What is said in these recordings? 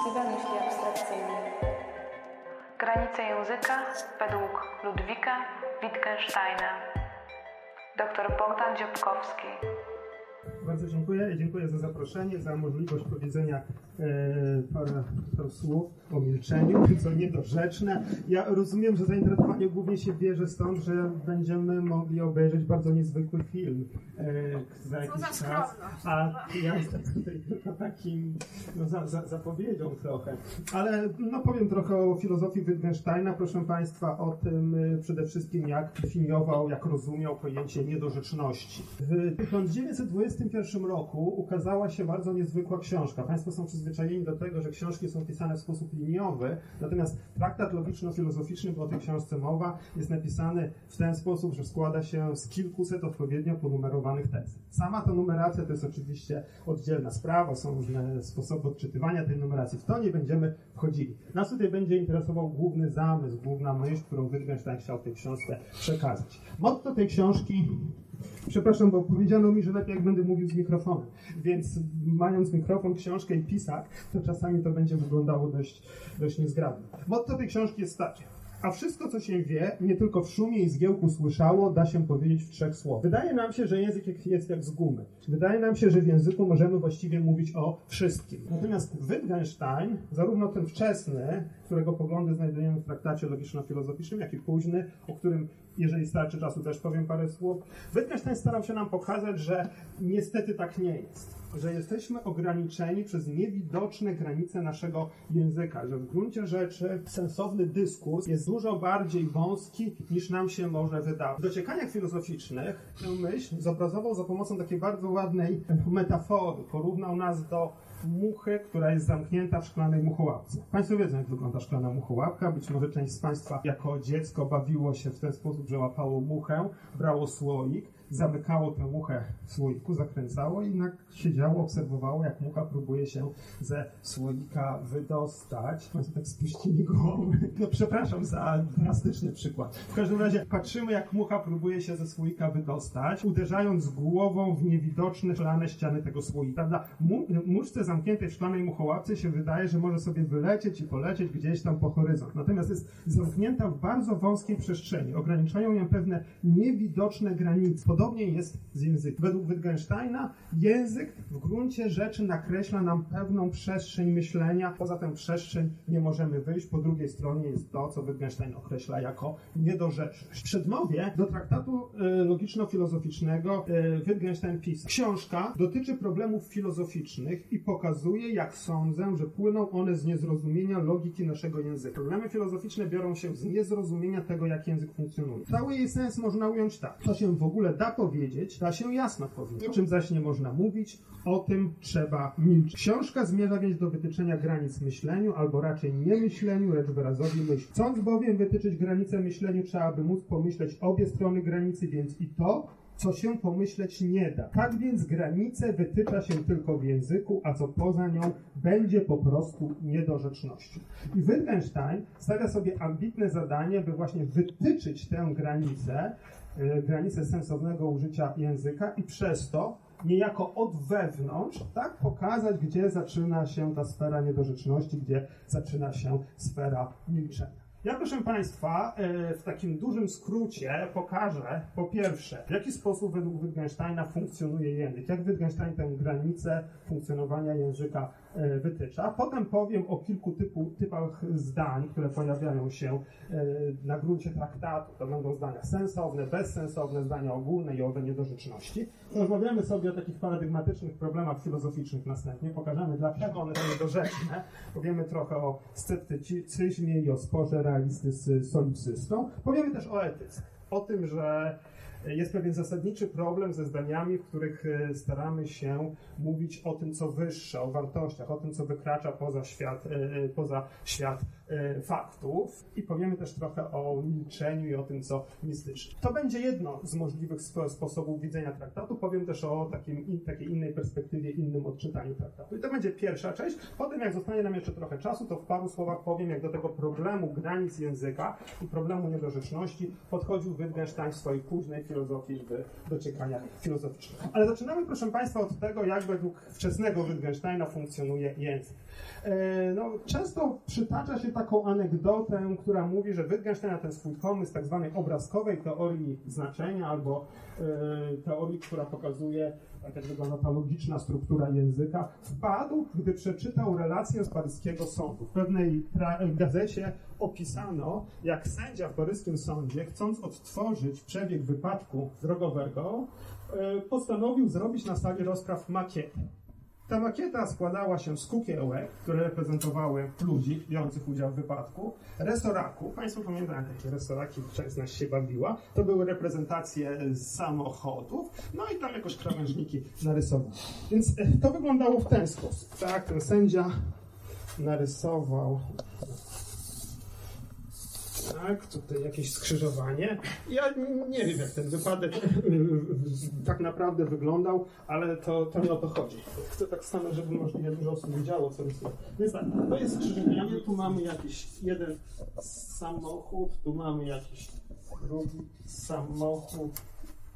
Stywa myśli abstrakcyjnie. Granice języka według Ludwika Wittgensteina. Dr Bogdan Dziobkowski. Bardzo dziękuję. Dziękuję za zaproszenie, za możliwość powiedzenia parę, parę słów o milczeniu, co niedorzeczne. Ja rozumiem, że zainteresowanie głównie się bierze stąd, że będziemy mogli obejrzeć bardzo niezwykły film e, za jakiś za czas. A ja jestem tutaj tylko takim no, za, za, zapowiedzią trochę. Ale no, powiem trochę o filozofii Wittgensteina, proszę Państwa, o tym e, przede wszystkim, jak definiował, jak rozumiał pojęcie niedorzeczności. W 1921 roku ukazała się bardzo niezwykła książka. Państwo są przyzwyczajeni do tego, że książki są pisane w sposób liniowy, natomiast traktat logiczno-filozoficzny, bo o tej książce mowa, jest napisany w ten sposób, że składa się z kilkuset odpowiednio ponumerowanych tez. Sama ta numeracja to jest oczywiście oddzielna sprawa, są różne sposoby odczytywania tej numeracji. W to nie będziemy wchodzili. Nas tutaj będzie interesował główny zamysł, główna myśl, którą Wittgenstein chciał tej książce przekazać. Motto tej książki Przepraszam, bo powiedziano mi, że lepiej jak będę mówił z mikrofonem. Więc mając mikrofon, książkę i pisak, to czasami to będzie wyglądało dość, dość niezgrabnie. Motto tej książki jest takie. A wszystko, co się wie, nie tylko w szumie i zgiełku słyszało, da się powiedzieć w trzech słowach. Wydaje nam się, że język jest jak z gumy. Wydaje nam się, że w języku możemy właściwie mówić o wszystkim. Natomiast Wittgenstein, zarówno ten wczesny, którego poglądy znajdujemy w traktacie logiczno-filozoficznym, jak i późny, o którym, jeżeli starczy czasu, też powiem parę słów, Wittgenstein starał się nam pokazać, że niestety tak nie jest że jesteśmy ograniczeni przez niewidoczne granice naszego języka, że w gruncie rzeczy sensowny dyskurs jest dużo bardziej wąski niż nam się może wydawać. W dociekaniach filozoficznych tę myśl zobrazował za pomocą takiej bardzo ładnej metafory. Porównał nas do muchy, która jest zamknięta w szklanej muchołapce. Państwo wiedzą, jak wygląda szklana muchołapka. Być może część z Państwa jako dziecko bawiło się w ten sposób, że łapało muchę, brało słoik, zamykało tę muchę w słoiku, zakręcało i tak siedziało, obserwowało, jak mucha próbuje się ze słoika wydostać. Państwo tak spuścili głowy. No przepraszam za drastyczny przykład. W każdym razie patrzymy, jak mucha próbuje się ze słoika wydostać, uderzając głową w niewidoczne szklane ściany tego słoika. Prawda? Mu muszce zamkniętej w szklanej muchołapce się wydaje, że może sobie wylecieć i polecieć gdzieś tam po horyzont. Natomiast jest zamknięta w bardzo wąskiej przestrzeni. Ograniczają ją pewne niewidoczne granice. Jest z językiem. Według Wittgensteina język w gruncie rzeczy nakreśla nam pewną przestrzeń myślenia. Poza tę przestrzeń nie możemy wyjść. Po drugiej stronie jest to, co Wittgenstein określa jako niedorzeczność. W przedmowie do traktatu e, logiczno-filozoficznego e, Wittgenstein pisał. Książka dotyczy problemów filozoficznych i pokazuje, jak sądzę, że płyną one z niezrozumienia logiki naszego języka. Problemy filozoficzne biorą się z niezrozumienia tego, jak język funkcjonuje. Cały jej sens można ująć tak. To się w ogóle da powiedzieć, da się jasno powiedzieć. O czym zaś nie można mówić, o tym trzeba milczyć. Książka zmierza więc do wytyczenia granic myśleniu, albo raczej nie myśleniu, lecz wyrazowi myśli. Chcąc bowiem wytyczyć granice myśleniu, trzeba by móc pomyśleć obie strony granicy, więc i to, co się pomyśleć nie da. Tak więc granice wytycza się tylko w języku, a co poza nią będzie po prostu niedorzecznością. I Wittgenstein stawia sobie ambitne zadanie, by właśnie wytyczyć tę granicę, yy, granicę sensownego użycia języka i przez to niejako od wewnątrz, tak, pokazać, gdzie zaczyna się ta sfera niedorzeczności, gdzie zaczyna się sfera milczenia. Ja, proszę Państwa, w takim dużym skrócie pokażę, po pierwsze, w jaki sposób według Wittgensteina funkcjonuje język, jak Wittgenstein tę granicę funkcjonowania języka wytycza. Potem powiem o kilku typu, typach zdań, które pojawiają się na gruncie traktatu. To będą zdania sensowne, bezsensowne, zdania ogólne i owe niedorzeczności. Rozmawiamy sobie o takich paradygmatycznych problemach filozoficznych następnie. Pokażemy, dlaczego one są niedorzeczne. Powiemy trochę o sceptycyzmie i o sporze realisty z solicystą. Powiemy też o etyce. O tym, że jest pewien zasadniczy problem ze zdaniami, w których staramy się mówić o tym, co wyższe, o wartościach, o tym, co wykracza poza świat, poza świat faktów i powiemy też trochę o milczeniu i o tym, co mistyczne. To będzie jedno z możliwych sposobów widzenia traktatu. Powiem też o takim, takiej innej perspektywie, innym odczytaniu traktatu. I to będzie pierwsza część. Potem, jak zostanie nam jeszcze trochę czasu, to w paru słowach powiem, jak do tego problemu granic języka i problemu niedorzeczności podchodził Wittgenstein w swojej późnej filozofii w dociekaniach filozoficznych. Ale zaczynamy, proszę Państwa, od tego, jak według wczesnego Wittgensteina funkcjonuje język. E, no, często przytacza się taką anegdotę, która mówi, że Wittgenstein na ten swój pomysł tak zwanej obrazkowej teorii znaczenia albo e, teorii, która pokazuje tak jak wygląda ta logiczna struktura języka, wpadł, gdy przeczytał relację z paryskiego sądu. W pewnej gazecie opisano, jak sędzia w paryskim sądzie, chcąc odtworzyć przebieg wypadku drogowego, e, postanowił zrobić na sali rozpraw makietę. Ta makieta składała się z kukiełek, które reprezentowały ludzi biorących udział w wypadku, resoraków. Państwo pamiętają takie resoraki, część z nas się bawiła. To były reprezentacje samochodów, no i tam jakoś krawężniki narysowane. Więc e, to wyglądało w ten sposób. Tak, ten sędzia narysował tak, tutaj jakieś skrzyżowanie. Ja nie wiem, jak ten wypadek tak naprawdę wyglądał, ale to, to nie o to chodzi. Chcę tak samo, żeby możliwie dużo osób wiedziało, co jest. Więc tak, to jest skrzyżowanie, tu mamy jakiś jeden samochód, tu mamy jakiś drugi samochód,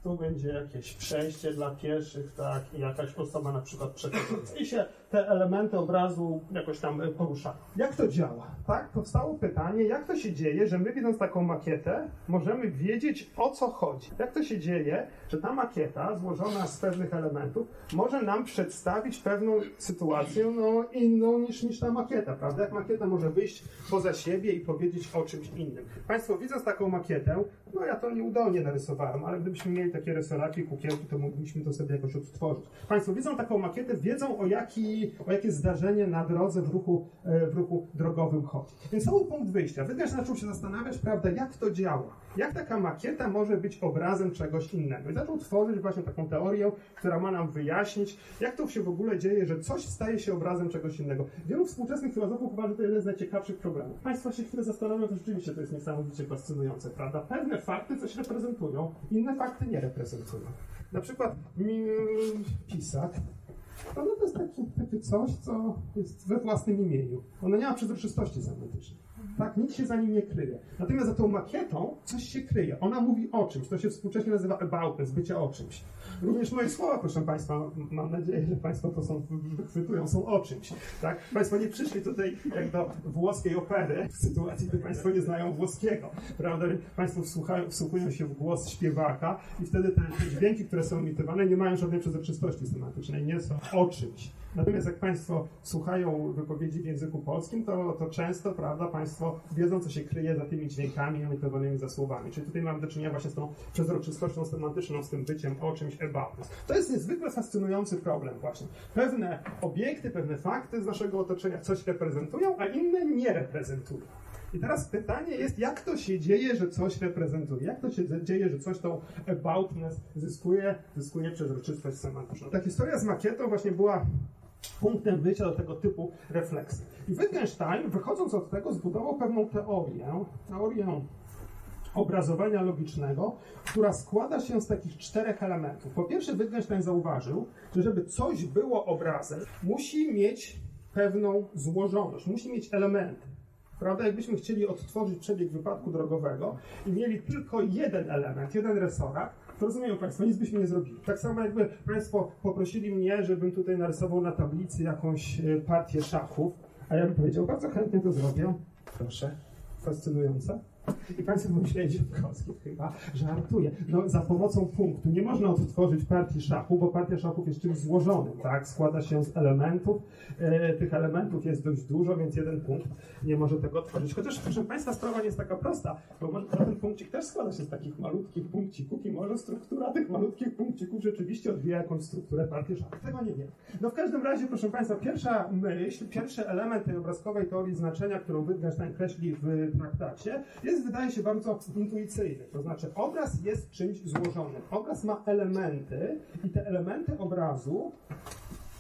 tu będzie jakieś przejście dla pieszych, tak, i jakaś osoba na przykład przechodząca. I się te elementy obrazu jakoś tam e, poruszają. Jak to działa? Tak, powstało pytanie, jak to się dzieje, że my widząc taką makietę, możemy wiedzieć o co chodzi. Jak to się dzieje, że ta makieta złożona z pewnych elementów może nam przedstawić pewną sytuację no, inną niż, niż ta makieta, prawda? Jak makieta może wyjść poza siebie i powiedzieć o czymś innym. Państwo widząc taką makietę, no ja to nieudolnie narysowałem, ale gdybyśmy mieli takie rysolaki, kukiełki, to mogliśmy to sobie jakoś odtworzyć. Państwo widzą taką makietę, wiedzą o jaki o jakie zdarzenie na drodze w ruchu, e, w ruchu drogowym chodzi. Więc to był punkt wyjścia. Wydgarz zaczął się zastanawiać, prawda, jak to działa. Jak taka makieta może być obrazem czegoś innego. I zaczął tworzyć właśnie taką teorię, która ma nam wyjaśnić, jak to się w ogóle dzieje, że coś staje się obrazem czegoś innego. Wielu współczesnych filozofów uważa, że to jeden z najciekawszych problemów. Państwo się chwilę zastanowią, to rzeczywiście to jest niesamowicie fascynujące, prawda? Pewne fakty coś reprezentują, inne fakty nie reprezentują. Na przykład mm, Pisak no, no to jest taki, takie coś, co jest we własnym imieniu. Ono nie ma przezroczystości semantycznej. Tak, nic się za nim nie kryje. Natomiast za tą makietą coś się kryje. Ona mówi o czymś. To się współcześnie nazywa aboutness, bycie o czymś. Również moje słowa, proszę Państwa, mam nadzieję, że Państwo to są, wychwytują, są o czymś. Tak? Państwo nie przyszli tutaj jak do włoskiej opery w sytuacji, gdy Państwo nie znają włoskiego. Prawda? Państwo wsłuchają, wsłuchują się w głos śpiewaka i wtedy te dźwięki, które są emitowane, nie mają żadnej przezroczystości semantycznej, nie są o czymś. Natomiast jak Państwo słuchają wypowiedzi w języku polskim, to, to często, prawda, Państwo wiedzą, co się kryje za tymi dźwiękami emitowanymi za słowami. Czyli tutaj mamy do czynienia właśnie z tą przezroczystością semantyczną, z tym byciem o czymś To jest niezwykle fascynujący problem właśnie. Pewne obiekty, pewne fakty z naszego otoczenia coś reprezentują, a inne nie reprezentują. I teraz pytanie jest, jak to się dzieje, że coś reprezentuje? Jak to się dzieje, że coś tą aboutness zyskuje, zyskuje przezroczystość semantyczną? Ta historia z makietą właśnie była punktem wyjścia do tego typu refleksji. I Wittgenstein, wychodząc od tego, zbudował pewną teorię, teorię obrazowania logicznego, która składa się z takich czterech elementów. Po pierwsze, Wittgenstein zauważył, że żeby coś było obrazem, musi mieć pewną złożoność, musi mieć elementy. Prawda? Jakbyśmy chcieli odtworzyć przebieg wypadku drogowego i mieli tylko jeden element, jeden resorat, to rozumieją Państwo, nic byśmy nie zrobili. Tak samo jakby Państwo poprosili mnie, żebym tutaj narysował na tablicy jakąś e, partię szachów, a ja bym powiedział, bardzo chętnie to zrobię. Proszę. Fascynujące. I Państwo pomyśleli, Dziękowski chyba żartuje. No, za pomocą punktu nie można odtworzyć partii szachu, bo partia szachów jest czymś złożonym, tak? Składa się z elementów. E, tych elementów jest dość dużo, więc jeden punkt nie może tego otworzyć. Chociaż, proszę Państwa, sprawa nie jest taka prosta, bo może, ten punkcik też składa się z takich malutkich punkcików i może struktura tych malutkich punkcików rzeczywiście odbija jakąś strukturę partii szachów. Tego nie wiem. No w każdym razie, proszę Państwa, pierwsza myśl, pierwszy element tej obrazkowej teorii znaczenia, którą Wittgenstein kreśli w traktacie, jest jest, wydaje się, bardzo intuicyjny. To znaczy, obraz jest czymś złożonym. Obraz ma elementy i te elementy obrazu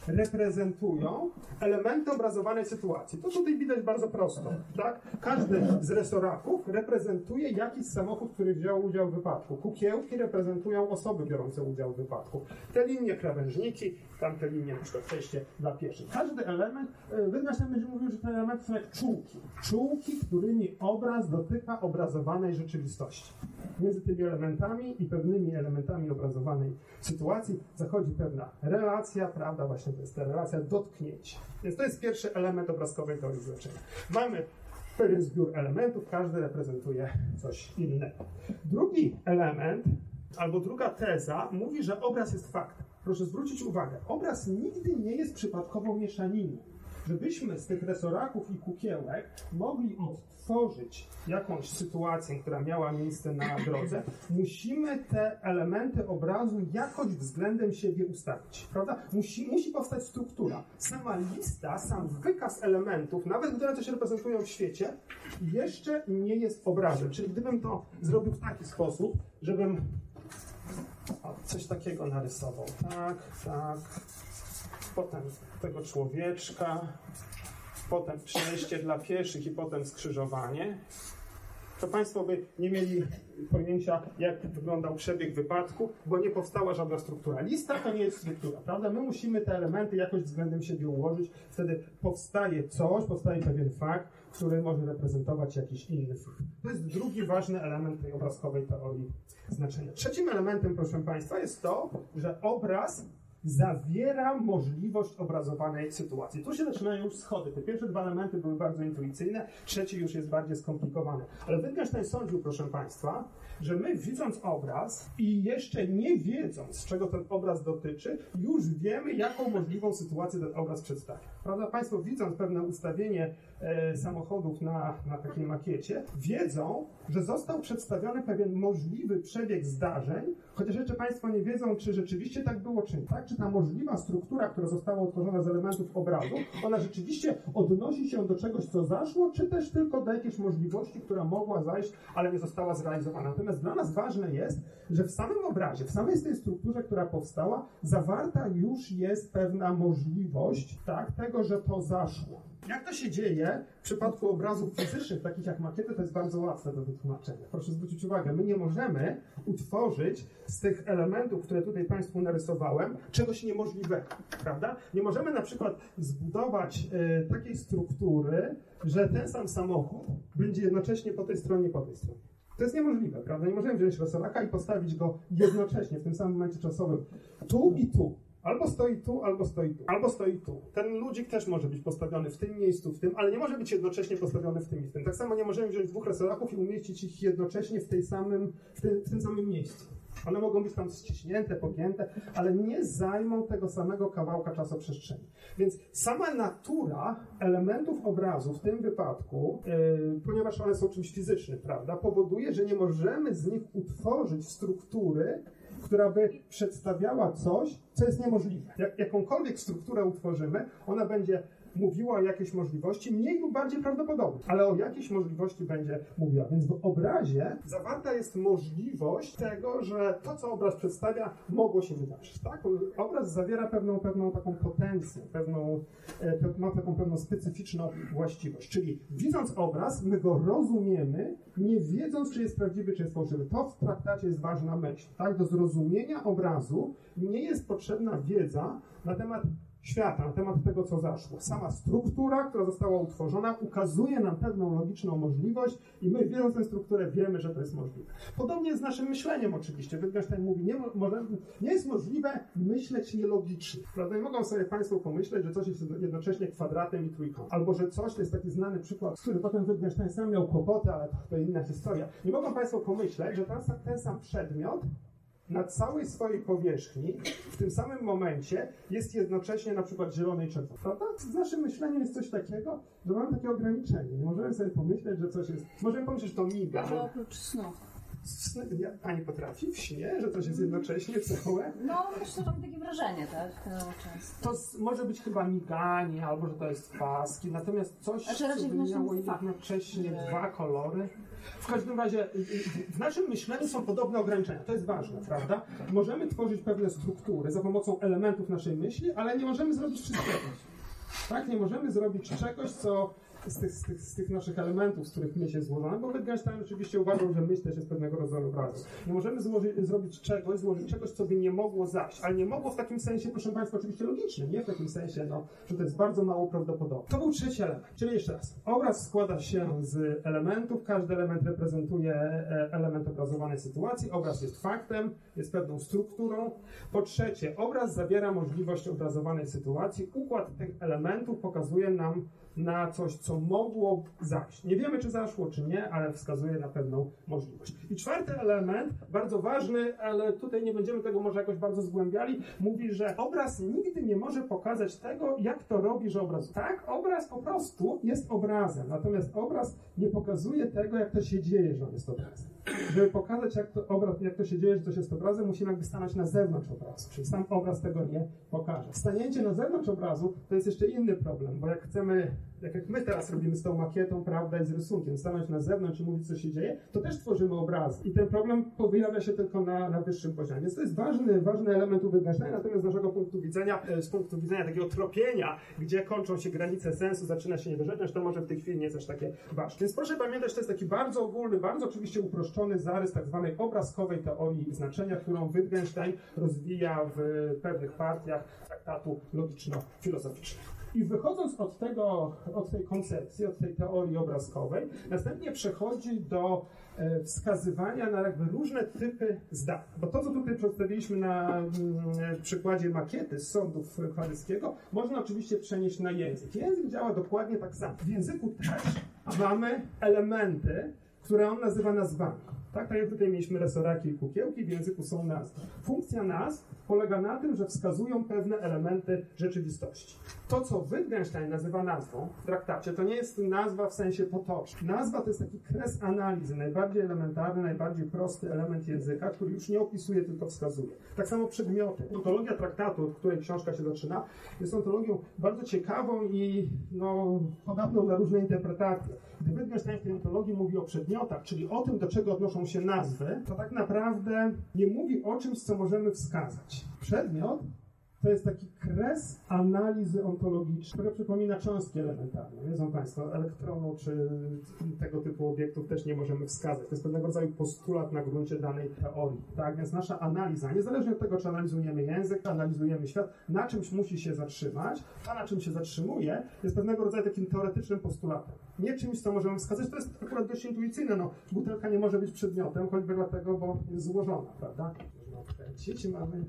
reprezentują elementy obrazowanej sytuacji. To tutaj widać bardzo prosto. Tak? Każdy z resoraków reprezentuje jakiś samochód, który wziął udział w wypadku. Kukiełki reprezentują osoby biorące udział w wypadku. Te linie krawężniki, tamte linie na przykład przejście dla pieszych. Każdy element, e, Wittgenstein będzie mówił, że te elementy są jak czułki. Czułki, którymi obraz dotyka obrazowanej rzeczywistości. Między tymi elementami i pewnymi elementami obrazowanej sytuacji zachodzi pewna relacja, prawda, właśnie to jest ta relacja dotknięcia. Więc to jest pierwszy element obrazkowej teorii znaczenia. Mamy pewien zbiór elementów, każdy reprezentuje coś innego. Drugi element, albo druga teza mówi, że obraz jest faktem. Proszę zwrócić uwagę, obraz nigdy nie jest przypadkową mieszaniną. Żebyśmy z tych resoraków i kukiełek mogli odtworzyć jakąś sytuację, która miała miejsce na drodze, musimy te elementy obrazu jakoś względem siebie ustawić. Prawda? Musi, musi powstać struktura. Sama lista, sam wykaz elementów, nawet które coś reprezentują w świecie, jeszcze nie jest obrazem. Czyli gdybym to zrobił w taki sposób, żebym o, coś takiego narysował. Tak, tak. Potem tego człowieczka, potem przejście dla pieszych i potem skrzyżowanie. To Państwo by nie mieli pojęcia, jak wyglądał przebieg wypadku, bo nie powstała żadna struktura. Lista to nie jest struktura, prawda? My musimy te elementy jakoś względem siebie ułożyć, wtedy powstaje coś, powstaje pewien fakt, który może reprezentować jakiś inny fakt. To jest drugi ważny element tej obrazkowej teorii znaczenia. Trzecim elementem, proszę Państwa, jest to, że obraz zawiera możliwość obrazowanej sytuacji. Tu się zaczynają już schody. Te pierwsze dwa elementy były bardzo intuicyjne, trzeci już jest bardziej skomplikowany. Ale Wittgenstein sądził, proszę Państwa, że my widząc obraz i jeszcze nie wiedząc, czego ten obraz dotyczy, już wiemy, jaką możliwą sytuację ten obraz przedstawia. Prawda? Państwo widząc pewne ustawienie e, samochodów na, na takiej makiecie, wiedzą, że został przedstawiony pewien możliwy przebieg zdarzeń, chociaż jeszcze Państwo nie wiedzą, czy rzeczywiście tak było, czy nie. Tak? Czy ta możliwa struktura, która została utworzona z elementów obrazu, ona rzeczywiście odnosi się do czegoś, co zaszło, czy też tylko do jakiejś możliwości, która mogła zajść, ale nie została zrealizowana. Natomiast dla nas ważne jest, że w samym obrazie, w samej tej strukturze, która powstała, zawarta już jest pewna możliwość tak, tego, że to zaszło. Jak to się dzieje w przypadku obrazów fizycznych, takich jak makiety, to jest bardzo łatwe do wytłumaczenia. Proszę zwrócić uwagę, my nie możemy utworzyć z tych elementów, które tutaj Państwu narysowałem, czegoś niemożliwego, prawda? Nie możemy na przykład zbudować y, takiej struktury, że ten sam samochód będzie jednocześnie po tej stronie po tej stronie. To jest niemożliwe, prawda? Nie możemy wziąć rosolaka i postawić go jednocześnie w tym samym momencie czasowym tu i tu. Albo stoi tu, albo stoi tu, albo stoi tu. Ten ludzik też może być postawiony w tym miejscu, w tym, ale nie może być jednocześnie postawiony w tym i w tym. Tak samo nie możemy wziąć dwóch rosolaków i umieścić ich jednocześnie w, tej samym, w, tym, w tym samym miejscu. One mogą być tam ściśnięte, pogięte, ale nie zajmą tego samego kawałka czasoprzestrzeni. Więc sama natura elementów obrazu w tym wypadku, yy, ponieważ one są czymś fizycznym, prawda, powoduje, że nie możemy z nich utworzyć struktury, która by przedstawiała coś, co jest niemożliwe. Jak, jakąkolwiek strukturę utworzymy, ona będzie mówiła o jakiejś możliwości, mniej lub bardziej prawdopodobnej, ale o jakiejś możliwości będzie mówiła. Więc w obrazie zawarta jest możliwość tego, że to, co obraz przedstawia, mogło się wydarzyć. Tak? Obraz zawiera pewną, pewną taką potencję, pewną, e, ma taką pewną specyficzną właściwość. Czyli widząc obraz, my go rozumiemy, nie wiedząc, czy jest prawdziwy, czy jest fałszywy. To w traktacie jest ważna myśl. Tak? Do zrozumienia obrazu nie jest potrzebna wiedza na temat świata, na temat tego, co zaszło. Sama struktura, która została utworzona, ukazuje nam pewną logiczną możliwość i my, wiedząc tę strukturę, wiemy, że to jest możliwe. Podobnie z naszym myśleniem oczywiście. Wittgenstein mówi, nie, może, nie jest możliwe myśleć nielogicznie. Prawda? Nie mogą sobie Państwo pomyśleć, że coś jest jednocześnie kwadratem i trójkątem. Albo, że coś, to jest taki znany przykład, z którym potem Wittgenstein sam miał kłopoty, ale to, to inna historia. Nie mogą Państwo pomyśleć, że ten, ten sam przedmiot na całej swojej powierzchni w tym samym momencie jest jednocześnie na przykład zielony i czerwony. Prawda? Z naszym myśleniem jest coś takiego, że mamy takie ograniczenie. Nie możemy sobie pomyśleć, że coś jest... Możemy pomyśleć, że to miga. Może oprócz snu. Pani potrafi w śnie, że coś jest jednocześnie całe? No, myślę, że mam takie wrażenie, tak? To z, może być chyba miganie, albo że to jest paski, natomiast coś, Znaczy co by miało jednocześnie dwa kolory. W każdym razie w naszym myśleniu są podobne ograniczenia. To jest ważne, prawda? Możemy tworzyć pewne struktury za pomocą elementów naszej myśli, ale nie możemy zrobić wszystkiego. Tak? Nie możemy zrobić czegoś, co z tych, z, tych, z tych naszych elementów, z których myśl jest złożona, bo Wittgenstein oczywiście uważał, że myśl też jest pewnego rodzaju obrazem. Nie możemy zrobić czegoś, złożyć czegoś, co by nie mogło zaś, ale nie mogło w takim sensie, proszę Państwa, oczywiście logicznym, nie w takim sensie, no, że to jest bardzo mało prawdopodobne. To był trzeci element, czyli jeszcze raz. Obraz składa się z elementów, każdy element reprezentuje e, element obrazowanej sytuacji, obraz jest faktem, jest pewną strukturą. Po trzecie, obraz zawiera możliwość obrazowanej sytuacji, układ tych elementów pokazuje nam na coś, co mogło zajść. Nie wiemy, czy zaszło, czy nie, ale wskazuje na pewną możliwość. I czwarty element, bardzo ważny, ale tutaj nie będziemy tego może jakoś bardzo zgłębiali, mówi, że obraz nigdy nie może pokazać tego, jak to robi, że obraz. Tak, obraz po prostu jest obrazem, natomiast obraz nie pokazuje tego, jak to się dzieje, że on jest obrazem. Żeby pokazać, jak to, obraz, jak to się dzieje, że coś jest obrazem, musimy jakby stanąć na zewnątrz obrazu. Czyli sam obraz tego nie pokaże. Stanięcie na zewnątrz obrazu to jest jeszcze inny problem, bo jak chcemy tak jak my teraz robimy z tą makietą, prawda, i z rysunkiem, stanąć na zewnątrz i mówić, co się dzieje, to też tworzymy obrazy. I ten problem pojawia się tylko na, na wyższym poziomie. Więc to jest ważny, ważny element uwygaśniania, natomiast z naszego punktu widzenia, e, z punktu widzenia takiego tropienia, gdzie kończą się granice sensu, zaczyna się niedorzeczność, to może w tej chwili nie jest aż takie ważne. Więc proszę pamiętać, to jest taki bardzo ogólny, bardzo oczywiście uproszczony zarys tak zwanej obrazkowej teorii znaczenia, którą Wittgenstein rozwija w pewnych partiach traktatu logiczno-filozoficznego. I wychodząc od tego, od tej koncepcji, od tej teorii obrazkowej, następnie przechodzi do e, wskazywania na jakby różne typy zdań. Bo to, co tutaj przedstawiliśmy na mm, przykładzie makiety z sądów paryskiego, można oczywiście przenieść na język. Język działa dokładnie tak samo. W języku też mamy elementy, które on nazywa nazwami. Tak, tak jak tutaj mieliśmy resoraki i kukiełki, w języku są nazwy. Funkcja nazw polega na tym, że wskazują pewne elementy rzeczywistości. To, co Wittgenstein nazywa nazwą w traktacie, to nie jest nazwa w sensie potocznym. Nazwa to jest taki kres analizy, najbardziej elementarny, najbardziej prosty element języka, który już nie opisuje, tylko wskazuje. Tak samo przedmioty. Ontologia traktatu, od której książka się zaczyna, jest ontologią bardzo ciekawą i no, podatną na różne interpretacje. Gdy Wittgenstein w tej mówi o przedmiotach, czyli o tym, do czego odnoszą się nazwy, to tak naprawdę nie mówi o czymś, co możemy wskazać. Przedmiot to jest taki kres analizy ontologicznej, która przypomina cząstki elementarne. Wiedzą Państwo, elektronu czy tego typu obiektów też nie możemy wskazać. To jest pewnego rodzaju postulat na gruncie danej teorii. Tak więc nasza analiza, niezależnie od tego, czy analizujemy język, analizujemy świat, na czymś musi się zatrzymać, a na czym się zatrzymuje, jest pewnego rodzaju takim teoretycznym postulatem. Nie czymś, co możemy wskazać, to jest akurat dość intuicyjne. No, butelka nie może być przedmiotem, choćby dlatego, bo jest złożona, prawda? Odkręcić mamy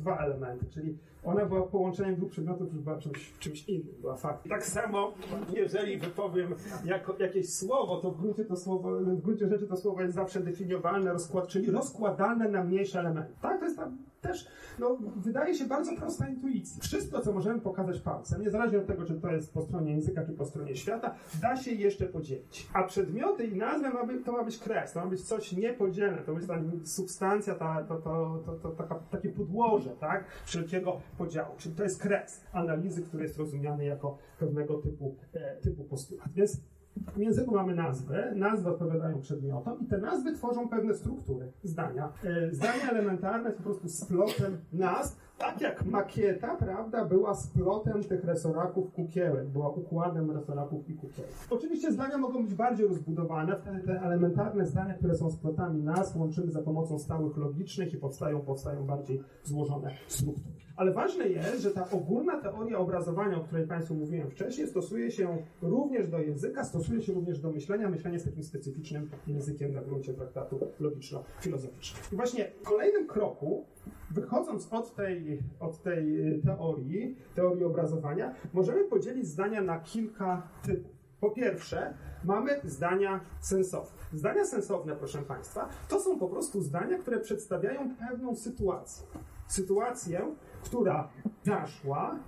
dwa elementy, czyli ona była połączeniem dwóch przedmiotów, czy była czymś, czymś innym, była faktem. Tak samo, jeżeli wypowiem jako, jakieś słowo, to w gruncie, to słowo, w gruncie rzeczy to słowo jest zawsze definiowalne, rozkład, czyli rozkładalne na mniejsze elementy. Tak, to jest tam też, no, wydaje się bardzo prosta intuicja. Wszystko, co możemy pokazać palcem, niezależnie od tego, czy to jest po stronie języka, czy po stronie świata, da się jeszcze podzielić. A przedmioty i nazwy ma być, to ma być kres, to ma być coś niepodzielne, to być ta substancja, ta, to, to, to, to taka, takie podłoże, tak, wszelkiego podziału. Czyli to jest kres analizy, który jest rozumiany jako pewnego typu, e, typu postulat. Więc w języku mamy nazwy, nazwy odpowiadają przedmiotom i te nazwy tworzą pewne struktury zdania. E, zdania elementarne są po prostu splotem nazw, tak jak makieta, prawda, była splotem tych resoraków kukiełek, była układem resoraków i kukiełek. Oczywiście zdania mogą być bardziej rozbudowane, wtedy te elementarne zdania, które są splotami nazw, łączymy za pomocą stałych logicznych i powstają, powstają bardziej złożone struktury. Ale ważne jest, że ta ogólna teoria obrazowania, o której Państwu mówiłem wcześniej, stosuje się również do języka, stosuje się również do myślenia. Myślenie jest takim specyficznym językiem na gruncie traktatu logiczno-filozoficznego. I właśnie w kolejnym kroku, wychodząc od tej, od tej teorii, teorii obrazowania, możemy podzielić zdania na kilka typów. Po pierwsze, mamy zdania sensowne. Zdania sensowne, proszę Państwa, to są po prostu zdania, które przedstawiają pewną sytuację. Sytuację, która zaszła,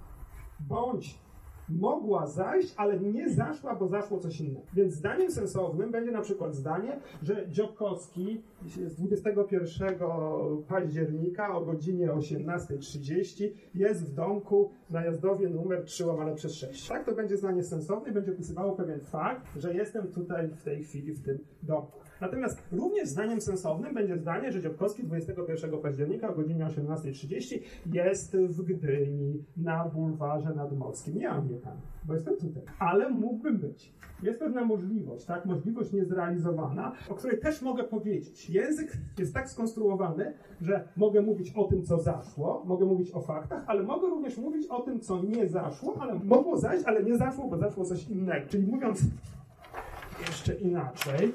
bądź mogła zajść, ale nie zaszła, bo zaszło coś innego. Więc zdaniem sensownym będzie na przykład zdanie, że Dziokowski z 21 października o godzinie 18.30 jest w domku na jazdowie numer 3 łamane przez 6. Tak to będzie zdanie sensowne i będzie opisywało pewien fakt, że jestem tutaj w tej chwili w tym domku. Natomiast również zdaniem sensownym będzie zdanie, że Dziobkowski 21 października o godzinie 18.30 jest w Gdyni na bulwarze nadmorskim. Nie Anglikan, bo jestem tutaj. Ale mógłbym być. Jest pewna możliwość, tak? Możliwość niezrealizowana, o której też mogę powiedzieć. Język jest tak skonstruowany, że mogę mówić o tym, co zaszło, mogę mówić o faktach, ale mogę również mówić o tym, co nie zaszło, ale mogło zajść, ale nie zaszło, bo zaszło coś innego. Czyli mówiąc jeszcze inaczej,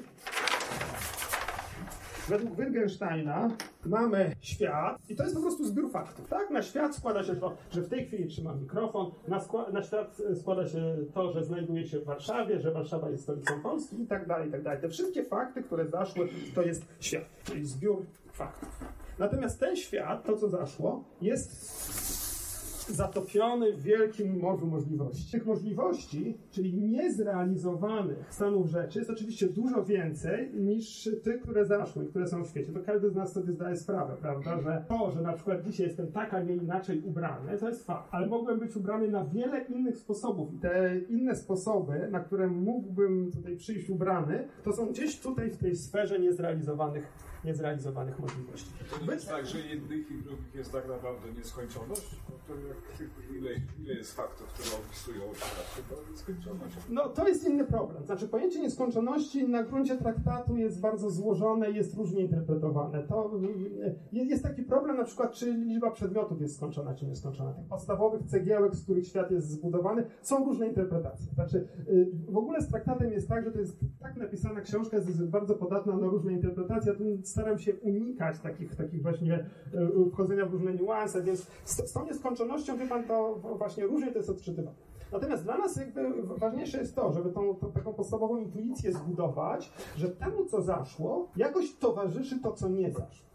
Według Wittgensteina mamy świat i to jest po prostu zbiór faktów. Tak? Na świat składa się to, że w tej chwili trzymam mikrofon, na, na świat składa się to, że znajduję się w Warszawie, że Warszawa jest stolicą Polski i tak dalej, i tak dalej. Te wszystkie fakty, które zaszły, to jest świat, czyli zbiór faktów. Natomiast ten świat, to co zaszło, jest zatopiony w wielkim morzu możliwości. Tych możliwości, czyli niezrealizowanych stanów rzeczy, jest oczywiście dużo więcej niż tych, które zaszły, które są w świecie. To każdy z nas sobie zdaje sprawę, prawda, że to, że na przykład dzisiaj jestem tak, a nie inaczej ubrany, to jest fakt. Ale mogłem być ubrany na wiele innych sposobów. I te inne sposoby, na które mógłbym tutaj przyjść ubrany, to są gdzieś tutaj w tej sferze niezrealizowanych niezrealizowanych możliwości. To jest tak, że jednych i drugich jest tak naprawdę nieskończoność? No to jak, ile, ile jest faktów, które opisują nieskończoność. No to jest inny problem. Znaczy pojęcie nieskończoności na gruncie traktatu jest bardzo złożone i jest różnie interpretowane. To jest taki problem na przykład, czy liczba przedmiotów jest skończona, czy nieskończona. Tych podstawowych cegiełek, z których świat jest zbudowany, są różne interpretacje. Znaczy w ogóle z traktatem jest tak, że to jest tak napisana książka, jest bardzo podatna na różne interpretacje. Tu staram się unikać takich, takich właśnie e, wchodzenia w różne niuanse, więc z, z tą nieskończonością, wie pan, to właśnie różnie to jest odczytywane. Natomiast dla nas jakby ważniejsze jest to, żeby tą, tą, taką podstawową intuicję zbudować, że temu, co zaszło, jakoś towarzyszy to, co nie zaszło.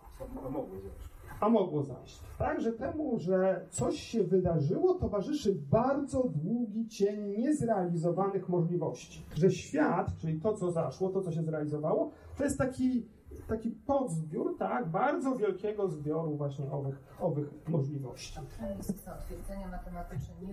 A mogło zajść. A mogło zajść. Tak, że temu, że coś się wydarzyło, towarzyszy bardzo długi cień niezrealizowanych możliwości. Że świat, czyli to, co zaszło, to, co się zrealizowało, to jest taki taki podzbiór, tak, bardzo wielkiego zbioru właśnie owych, owych możliwości.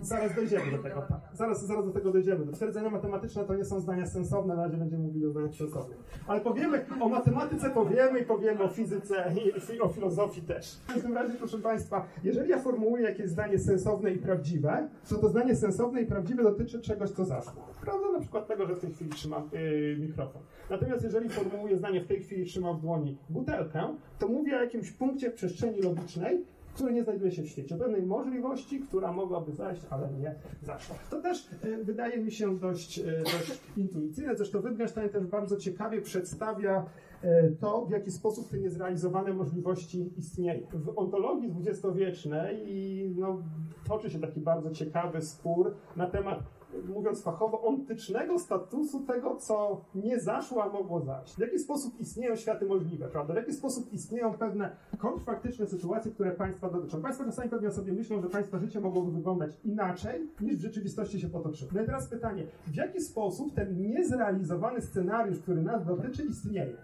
Zaraz dojdziemy do tego. Zaraz, zaraz do tego dojdziemy. Twierdzenia matematyczne to nie są zdania sensowne, na razie będziemy mówili o zdaniach sensownych. Ale powiemy, o matematyce powiemy i powiemy o fizyce i o filozofii też. W każdym razie, proszę Państwa, jeżeli ja formułuję jakieś zdanie sensowne i prawdziwe, to to zdanie sensowne i prawdziwe dotyczy czegoś, co zaszło. Prawda? Na przykład tego, że w tej chwili trzymam yy, mikrofon. Natomiast jeżeli formułuję zdanie w tej chwili trzymam w dłoni butelkę, to mówię o jakimś punkcie w przestrzeni logicznej, który nie znajduje się w świecie. Pewnej możliwości, która mogłaby zajść, ale nie zaszła. To też y, wydaje mi się dość, y, dość intuicyjne. Zresztą Wittgenstein też bardzo ciekawie przedstawia y, to, w jaki sposób te niezrealizowane możliwości istnieją. W ontologii dwudziestowiecznej no, toczy się taki bardzo ciekawy spór na temat mówiąc fachowo, ontycznego statusu tego, co nie zaszło, a mogło zajść. W jaki sposób istnieją światy możliwe, prawda? W jaki sposób istnieją pewne kontrfaktyczne sytuacje, które państwa dotyczą. Państwo czasami pewnie sobie myślą, że państwa życie mogłoby wyglądać inaczej, niż w rzeczywistości się potoczyło. No i teraz pytanie, w jaki sposób ten niezrealizowany scenariusz, który nas dotyczy, istnieje?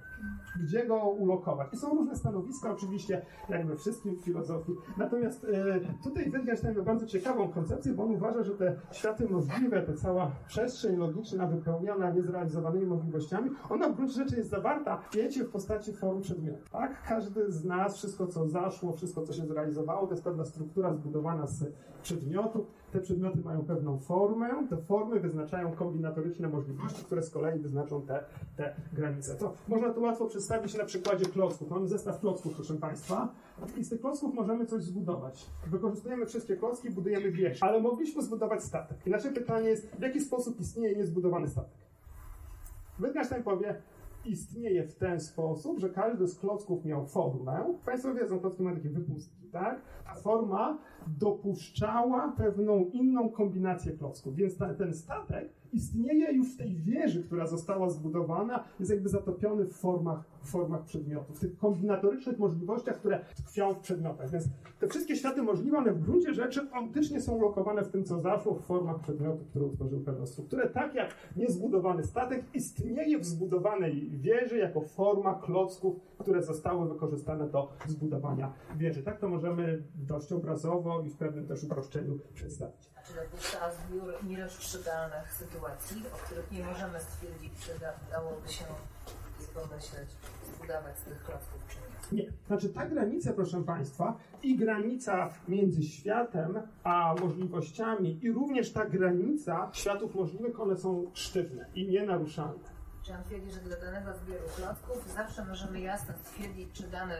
Gdzie go ulokować. I są różne stanowiska, oczywiście, jak we wszystkim w filozofii. Natomiast e, tutaj Wittgenstein ma bardzo ciekawą koncepcję, bo on uważa, że te światy możliwe, ta cała przestrzeń logiczna wypełniona niezrealizowanymi możliwościami, ona w gruncie rzeczy jest zawarta w świecie w postaci form przedmiotu. Tak? Każdy z nas, wszystko co zaszło, wszystko co się zrealizowało, to jest pewna struktura zbudowana z przedmiotów. Te przedmioty mają pewną formę, te formy wyznaczają kombinatoryczne możliwości, które z kolei wyznaczą te, te granice. To można tu łatwo przedstawić na przykładzie klocków. Mamy zestaw klocków, proszę Państwa, i z tych klocków możemy coś zbudować. Wykorzystujemy wszystkie klocki, budujemy wieś, ale mogliśmy zbudować statek. I nasze pytanie jest, w jaki sposób istnieje niezbudowany statek? Wittgenstein powie, istnieje w ten sposób, że każdy z klocków miał formę. Państwo wiedzą, klocki mają takie wypustki, tak? Ta forma dopuszczała pewną inną kombinację klocków, więc ta, ten statek istnieje już w tej wieży, która została zbudowana, jest jakby zatopiony w formach formach przedmiotów, tych kombinatorycznych możliwościach, które tkwią w przedmiotach. Więc te wszystkie światy możliwe, one w gruncie rzeczy optycznie są ulokowane w tym, co zaszło w formach przedmiotów, które utworzyły pewną strukturę, tak jak niezbudowany statek istnieje w zbudowanej wieży jako forma klocków, które zostały wykorzystane do zbudowania wieży. Tak to możemy dość obrazowo i w pewnym też uproszczeniu przedstawić. A czy dopuszcza zbiór nierozstrzygalnych sytuacji, o których nie możemy stwierdzić, da, dałoby się pomyśleć, zbudować z tych klocków, czy nie? Nie. Znaczy ta granica, proszę Państwa, i granica między światem a możliwościami, i również ta granica światów możliwych, one są sztywne i nienaruszalne. Czy on twierdzi, że dla danego zbioru klocków zawsze możemy jasno stwierdzić, czy dany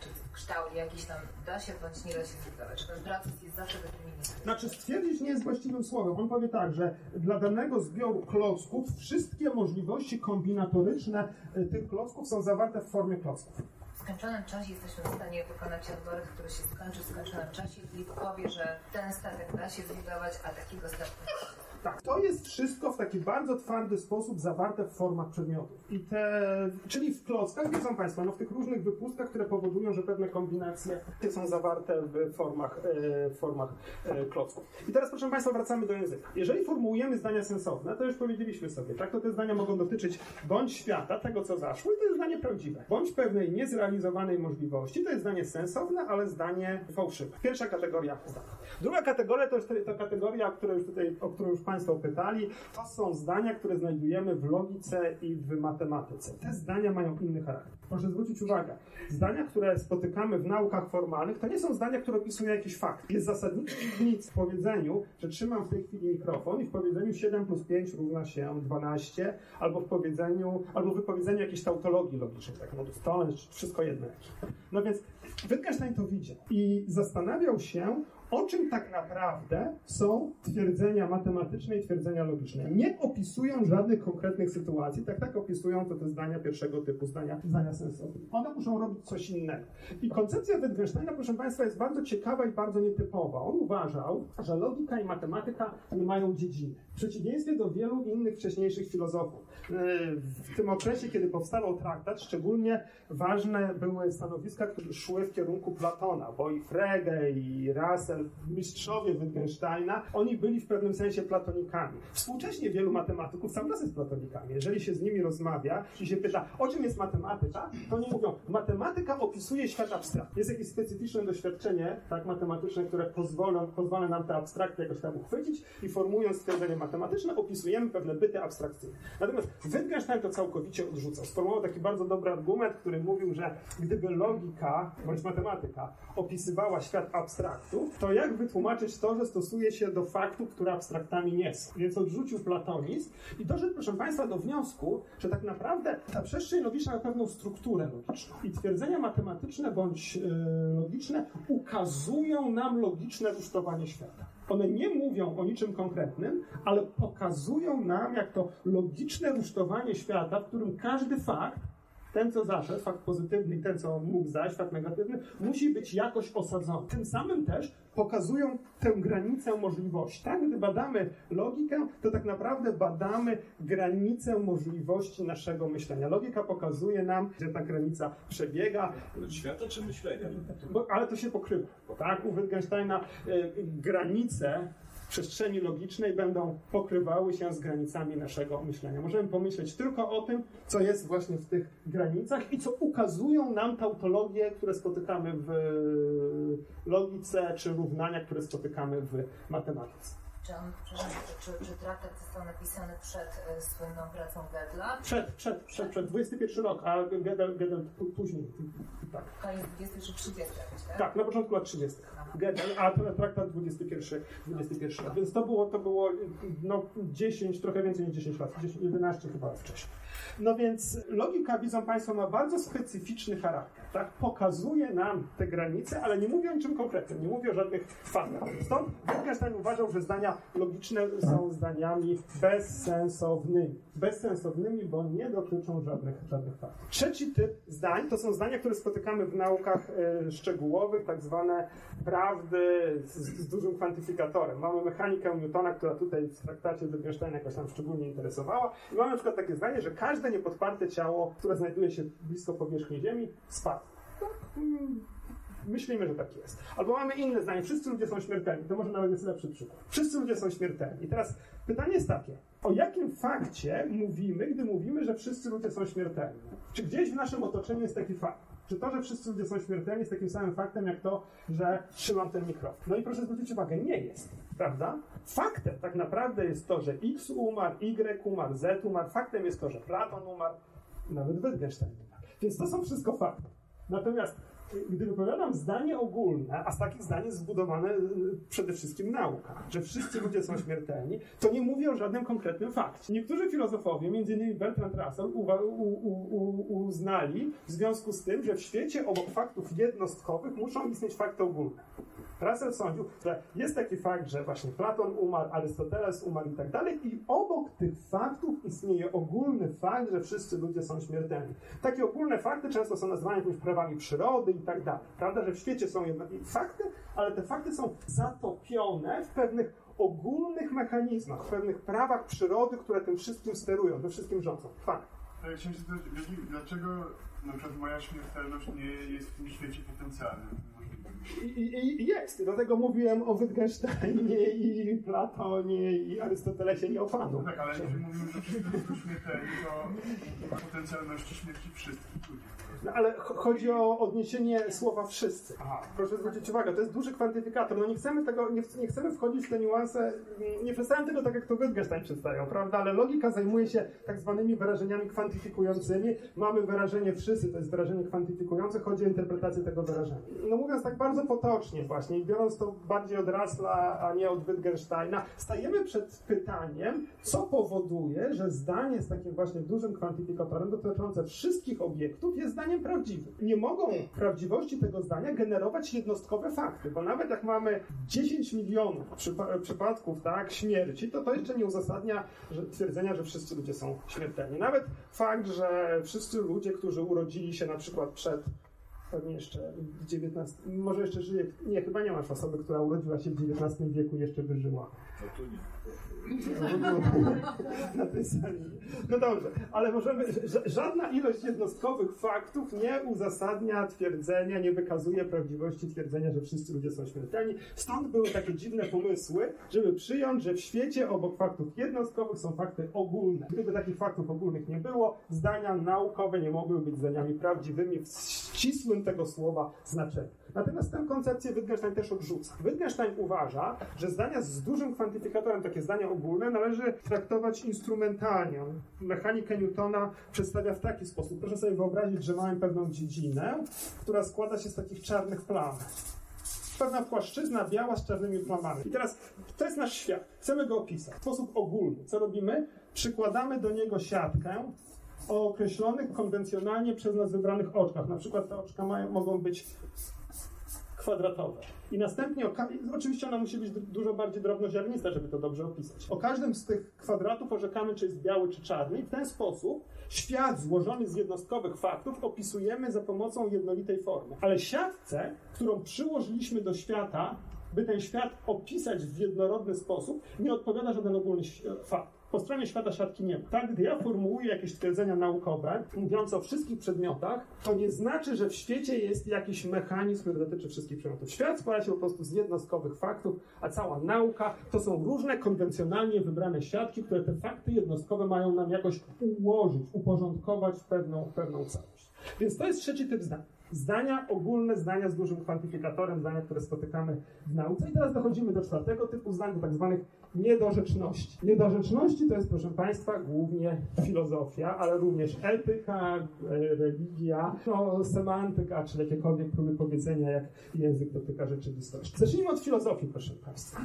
czy kształt jakiś tam da się bądź nie da się zbudować? Czy ten proces jest zawsze deterministyczny? Znaczy stwierdzić nie jest właściwym słowem. On powie tak, że dla danego zbioru klocków wszystkie możliwości kombinatoryczne y, tych klocków są zawarte w formie klocków. W skończonym czasie jesteśmy w stanie wykonać algorytm, który się skończy w skończonym czasie i powie, że ten statek da się zbudować, a takiego statku nie Tak, to jest wszystko w taki bardzo twardy sposób zawarte w formach przedmiotów. I te, czyli w klockach, wiedzą Państwo, no w tych różnych wypustkach, które powodują, że pewne kombinacje są zawarte w formach, e, formach e, klocków. I teraz, proszę Państwa, wracamy do języka. Jeżeli formułujemy zdania sensowne, to już powiedzieliśmy sobie, tak, to te zdania mogą dotyczyć bądź świata, tego co zaszło, i to jest zdanie prawdziwe, bądź pewnej niezrealizowanej możliwości, to jest zdanie sensowne, ale zdanie fałszywe. Pierwsza kategoria zdań. Druga kategoria to jest ta kategoria, o której już tutaj, o którą już Państwo pytali, to są zdania, które znajdujemy w logice i w matematyce. Te zdania mają inny charakter. Proszę zwrócić uwagę, zdania, które spotykamy w naukach formalnych, to nie są zdania, które opisują jakiś fakt. Jest zasadniczy różnica w powiedzeniu, że trzymam w tej chwili mikrofon i w powiedzeniu 7 plus 5 równa się 12, albo w powiedzeniu, albo w wypowiedzeniu jakiejś tautologii logicznej, tak, no to wszystko jedno. No więc Wittgenstein to widział i zastanawiał się, o czym tak naprawdę są twierdzenia matematyczne i twierdzenia logiczne. Nie opisują żadnych konkretnych sytuacji, tak tak opisują to te zdania pierwszego typu, zdania, zdania sensowne. One muszą robić coś innego. I koncepcja Wittgensteina, proszę Państwa, jest bardzo ciekawa i bardzo nietypowa. On uważał, że logika i matematyka nie mają dziedziny. W przeciwieństwie do wielu innych wcześniejszych filozofów. W tym okresie, kiedy powstawał traktat, szczególnie ważne były stanowiska, które szły w kierunku Platona, bo i Frege, i Russell, mistrzowie Wittgensteina, oni byli w pewnym sensie platonikami. Współcześnie wielu matematyków cały czas jest platonikami. Jeżeli się z nimi rozmawia i się pyta, o czym jest matematyka, to oni mówią, matematyka opisuje świat abstraktny. Jest jakieś specyficzne doświadczenie, tak, matematyczne, które pozwolą, pozwala nam te abstrakty jakoś tam uchwycić i formując stwierdzenie matematyczne, opisujemy pewne byty abstrakcyjne. Natomiast Wittgenstein to całkowicie odrzucał. Sformułował taki bardzo dobry argument, który mówił, że gdyby logika bądź matematyka opisywała świat abstraktu, to jak wytłumaczyć to, że stosuje się do faktów, które abstraktami nie są? Więc odrzucił platonizm i doszedł, proszę Państwa, do wniosku, że tak naprawdę ta przestrzeń logiczna ma pewną strukturę logiczną. I twierdzenia matematyczne bądź yy, logiczne ukazują nam logiczne rusztowanie świata. One nie mówią o niczym konkretnym, ale pokazują nam, jak to logiczne rusztowanie świata, w którym każdy fakt ten, co zaszedł, fakt pozytywny i ten, co mógł zajść, fakt negatywny, musi być jakoś osadzony. Tym samym też pokazują tę granicę możliwości. Tak? Gdy badamy logikę, to tak naprawdę badamy granicę możliwości naszego myślenia. Logika pokazuje nam, gdzie ta granica przebiega. Świata czy myślenia? Bo, ale to się pokrywa. Tak? U Wittgensteina y, granice przestrzeni logicznej będą pokrywały się z granicami naszego myślenia. Możemy pomyśleć tylko o tym, co jest właśnie w tych granicach i co ukazują nam tautologie, które spotykamy w logice, czy równania, które spotykamy w matematyce. Czy, on, czy, czy, czy traktat został napisany przed y, słynną pracą Gödla? Przed, przed, przed, przed 21 rok, a Gödel, Gödel później. Tak. Koniec 21-30 tak? Tak, na początku lat 30. Gödel, a traktat 21, 21 rok. Więc to było, to było no, 10, trochę więcej niż 10 lat, 10, 11 chyba wcześniej. No więc logika, widzą Państwo, ma bardzo specyficzny charakter. Tak? Pokazuje nam te granice, ale nie mówi o niczym konkretnym, nie mówi o żadnych faktach. Stąd Wittgenstein uważał, że zdania logiczne są zdaniami bezsensownymi. Bezsensownymi, bo nie dotyczą żadnych, żadnych faktów. Trzeci typ zdań to są zdania, które spotykamy w naukach e, szczegółowych, tak zwane prawdy z, z, dużym kwantyfikatorem. Mamy mechanikę Newtona, która tutaj w traktacie Wittgensteina jakoś tam szczególnie interesowała. I mamy na przykład takie zdanie, że każde niepodparte ciało, które znajduje się blisko powierzchni Ziemi? Mm, Myślimy, że tak jest. Albo mamy inne zdanie. Wszyscy ludzie są śmiertelni. To może nawet jest lepszy przykład. Wszyscy ludzie są śmiertelni. I teraz pytanie jest takie. O jakim fakcie mówimy, gdy mówimy, że wszyscy ludzie są śmiertelni? Czy gdzieś w naszym otoczeniu jest taki fakt? Czy to, że wszyscy ludzie są śmiertelni jest takim samym faktem, jak to, że trzymam ten mikrofon? No i proszę zwrócić uwagę, nie jest. Prawda? Faktem tak naprawdę jest to, że X umarł, Y umarł, Z umarł. Faktem jest to, że Platon umarł, nawet Wittgenstein umarł. Więc to są wszystko fakty. Natomiast gdy wypowiadam zdanie ogólne, a z takich zdań jest zbudowana y, przede wszystkim nauka, że wszyscy ludzie są śmiertelni, to nie mówię o żadnym konkretnym fakcie. Niektórzy filozofowie, m.in. Bertrand Russell, uznali w związku z tym, że w świecie obok faktów jednostkowych muszą istnieć fakty ogólne. Russell sądził, że jest taki fakt, że właśnie Platon umarł, Arystoteles umarł i tak dalej, i obok tych faktów istnieje ogólny fakt, że wszyscy ludzie są śmiertelni. Takie ogólne fakty często są nazywane jakimiś prawami przyrody i tak dalej. Prawda, że w świecie są jednak fakty, ale te fakty są zatopione w pewnych ogólnych mechanizmach, w pewnych prawach przyrody, które tym wszystkim sterują, tym wszystkim rządzą. Fakt. Ale chciałem się zapytać, dlaczego na przykład moja śmiertelność nie jest w tym świecie potencjalnym? I, i, i jest. Dlatego mówiłem o Wittgensteinie i Platonie i Arystotelesie, nie o Panu. No tak, ale jeżeli mówimy, że wszyscy są śmiertelni, to potencjalności śmierci wszystkich ludzi. No, ale ch- chodzi o odniesienie słowa wszyscy. Proszę zwrócić uwagę, to jest duży kwantyfikator. No nie chcemy tego, nie, nie chcemy wchodzić w te niuanse, mm, nie przedstawiam tego tak, jak to Wittgenstein przedstawiał, prawda? Ale logika zajmuje się tak zwanymi wyrażeniami kwantyfikującymi. Mamy wyrażenie wszyscy, to jest wyrażenie kwantyfikujące, chodzi o interpretację tego wyrażenia. No mówiąc tak bardzo potocznie właśnie biorąc to bardziej od Russella, a nie od Wittgensteina, stajemy przed pytaniem, co powoduje, że zdanie z takim właśnie dużym kwantyfikatorem dotyczące wszystkich obiektów jest zdaniem prawdziwym. Nie mogą prawdziwości tego zdania generować jednostkowe fakty, bo nawet jak mamy 10 milionów przypa- przypadków tak, śmierci, to to jeszcze nie uzasadnia że, twierdzenia, że wszyscy ludzie są śmiertelni. Nawet fakt, że wszyscy ludzie, którzy urodzili się na przykład przed pewnie jeszcze w XIX, może jeszcze żyje, nie, chyba nie masz osoby, która urodziła się w XIX wieku i jeszcze by żyła. No to nie. Na tej sali. No dobrze, ale możemy, ża- żadna ilość jednostkowych faktów nie uzasadnia twierdzenia, nie wykazuje prawdziwości twierdzenia, że wszyscy ludzie są śmiertelni. Stąd były takie dziwne pomysły, żeby przyjąć, że w świecie obok faktów jednostkowych są fakty ogólne. Gdyby takich faktów ogólnych nie było, zdania naukowe nie mogły być zdaniami prawdziwymi w ścisłym tego słowa znaczeniu. Natomiast tę koncepcję Wittgenstein też odrzuca. Wittgenstein uważa, że zdania z dużym kwantyfikatorem, takie zdania ogólne, należy traktować instrumentalnie. Mechanikę Newtona przedstawia w taki sposób. Proszę sobie wyobrazić, że mamy pewną dziedzinę, która składa się z takich czarnych plam pewna płaszczyzna biała z czarnymi plamami. I teraz to jest nasz świat. Chcemy go opisać w sposób ogólny. Co robimy? Przykładamy do niego siatkę o określonych konwencjonalnie przez nas wybranych oczkach. Na przykład te oczka mają, mogą być kwadratowe. I następnie, oczywiście ona musi być du- dużo bardziej drobnoziarnista, żeby to dobrze opisać. O każdym z tych kwadratów orzekamy, czy jest biały, czy czarny. I w ten sposób świat złożony z jednostkowych faktów opisujemy za pomocą jednolitej formy. Ale siatce, którą przyłożyliśmy do świata, by ten świat opisać w jednorodny sposób, nie odpowiada żaden ogólny fakt. Po stronie świata siatki nie ma. Tak, gdy ja formułuję jakieś twierdzenia naukowe, mówiące o wszystkich przedmiotach, to nie znaczy, że w świecie jest jakiś mechanizm, który dotyczy wszystkich przedmiotów. Świat składa się po prostu z jednostkowych faktów, a cała nauka to są różne konwencjonalnie wybrane siatki, które te fakty jednostkowe mają nam jakoś ułożyć, uporządkować w pewną, w pewną całość. Więc to jest trzeci typ zdań. Zdania ogólne, zdania z dużym kwantyfikatorem, zdania, które spotykamy w nauce. I teraz dochodzimy do czwartego typu zdań, do tak zwanych niedorzeczności. Niedorzeczności to jest, proszę Państwa, głównie filozofia, ale również etyka, e, religia, no, semantyka, czy jakiekolwiek próby powiedzenia, jak język dotyka rzeczywistości. Zacznijmy od filozofii, proszę Państwa.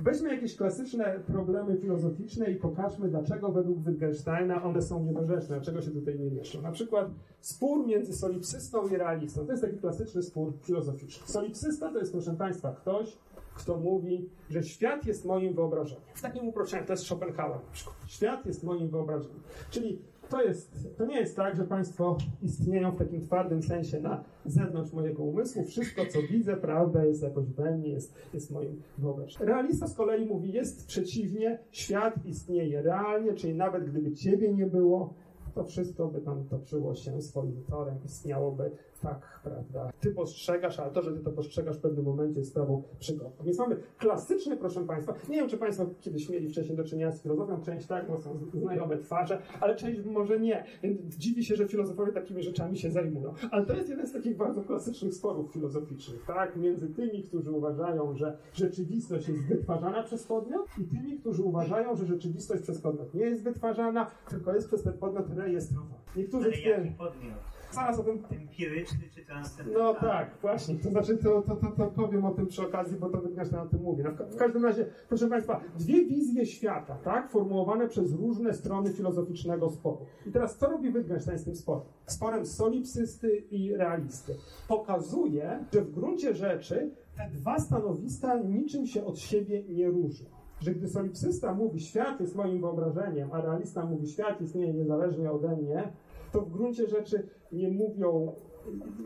Weźmy jakieś klasyczne problemy filozoficzne i pokażmy, dlaczego według Wittgensteina one są niedorzeczne, dlaczego się tutaj nie mieszczą. Na przykład spór między solipsystą i realistą. To jest taki klasyczny spór filozoficzny. Solipsysta to jest, proszę Państwa, ktoś, kto mówi, że świat jest moim wyobrażeniem. W takim uproszczeniu to jest Schopenhauer na przykład. Świat jest moim wyobrażeniem. Czyli to, jest, to nie jest tak, że Państwo istnieją w takim twardym sensie na zewnątrz mojego umysłu. Wszystko, co widzę, prawda, jest jakoś we mnie, jest, jest moim wyobrażeniem. Realista z kolei mówi, jest przeciwnie, świat istnieje realnie, czyli nawet gdyby Ciebie nie było, to wszystko by tam toczyło się swoim torem, istniałoby tak, prawda. Ty postrzegasz, ale to, że ty to postrzegasz w pewnym momencie jest sprawą przygodną. Więc mamy klasyczny, proszę Państwa, nie wiem, czy Państwo kiedyś mieli wcześniej do czynienia z filozofią, część tak, bo są znajome twarze, ale część może nie. Więc dziwi się, że filozofowie takimi rzeczami się zajmują. Ale to jest jeden z takich bardzo klasycznych sporów filozoficznych, tak, między tymi, którzy uważają, że rzeczywistość jest wytwarzana przez podmiot i tymi, którzy uważają, że rzeczywistość przez podmiot nie jest wytwarzana, tylko jest przez ten podmiot rejestrowana. Niektórzy Ale jaki podmiot? Zaraz o tym Empiryczny czy transcendentalny? no tak, właśnie. To znaczy, to, to, to, to powiem o tym przy okazji, bo to Wittgenstein o tym mówi. No w każdym razie, proszę Państwa, dwie wizje świata, tak, formułowane przez różne strony filozoficznego sporu. I teraz, co robi Wittgenstein z tym sporem? Sporem solipsysty i realisty. Pokazuje, że w gruncie rzeczy te dwa stanowiska niczym się od siebie nie różnią. Że gdy solipsysta mówi, świat jest moim wyobrażeniem, a realista mówi, świat istnieje niezależnie ode mnie, to w gruncie rzeczy nie mówią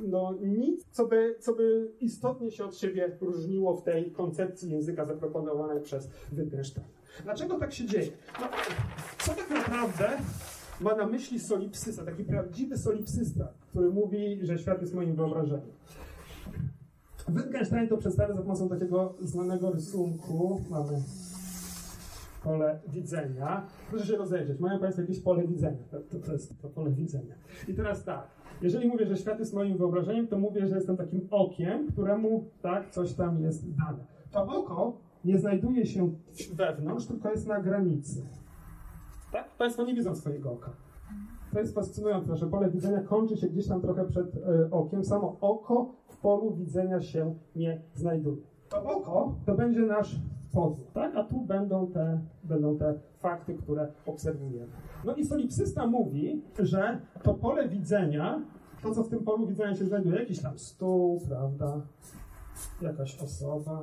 no, nic, co by, co by istotnie się od siebie różniło w tej koncepcji języka zaproponowanej przez Wittgensteina. Dlaczego tak się dzieje? No, co tak naprawdę ma na myśli solipsysta, taki prawdziwy solipsysta, który mówi, że świat jest moim wyobrażeniem? Wittgenstein to przedstawia za pomocą takiego znanego rysunku. Mamy pole widzenia. Proszę się rozejrzeć. Mają Państwo jakieś pole widzenia. To, to, to jest to pole widzenia. I teraz tak. Jeżeli mówię, że świat jest moim wyobrażeniem, to mówię, że jestem takim okiem, któremu tak coś tam jest dane. To oko nie znajduje się wewnątrz, tylko jest na granicy. Tak? Państwo nie widzą swojego oka. To jest fascynujące, że pole widzenia kończy się gdzieś tam trochę przed e, okiem. Samo oko w polu widzenia się nie znajduje. To oko to będzie nasz tak? A tu będą te, będą te fakty, które obserwujemy. No i solipsysta mówi, że to pole widzenia, to co w tym polu widzenia się znajduje, jakiś tam stół, prawda? Jakaś osoba,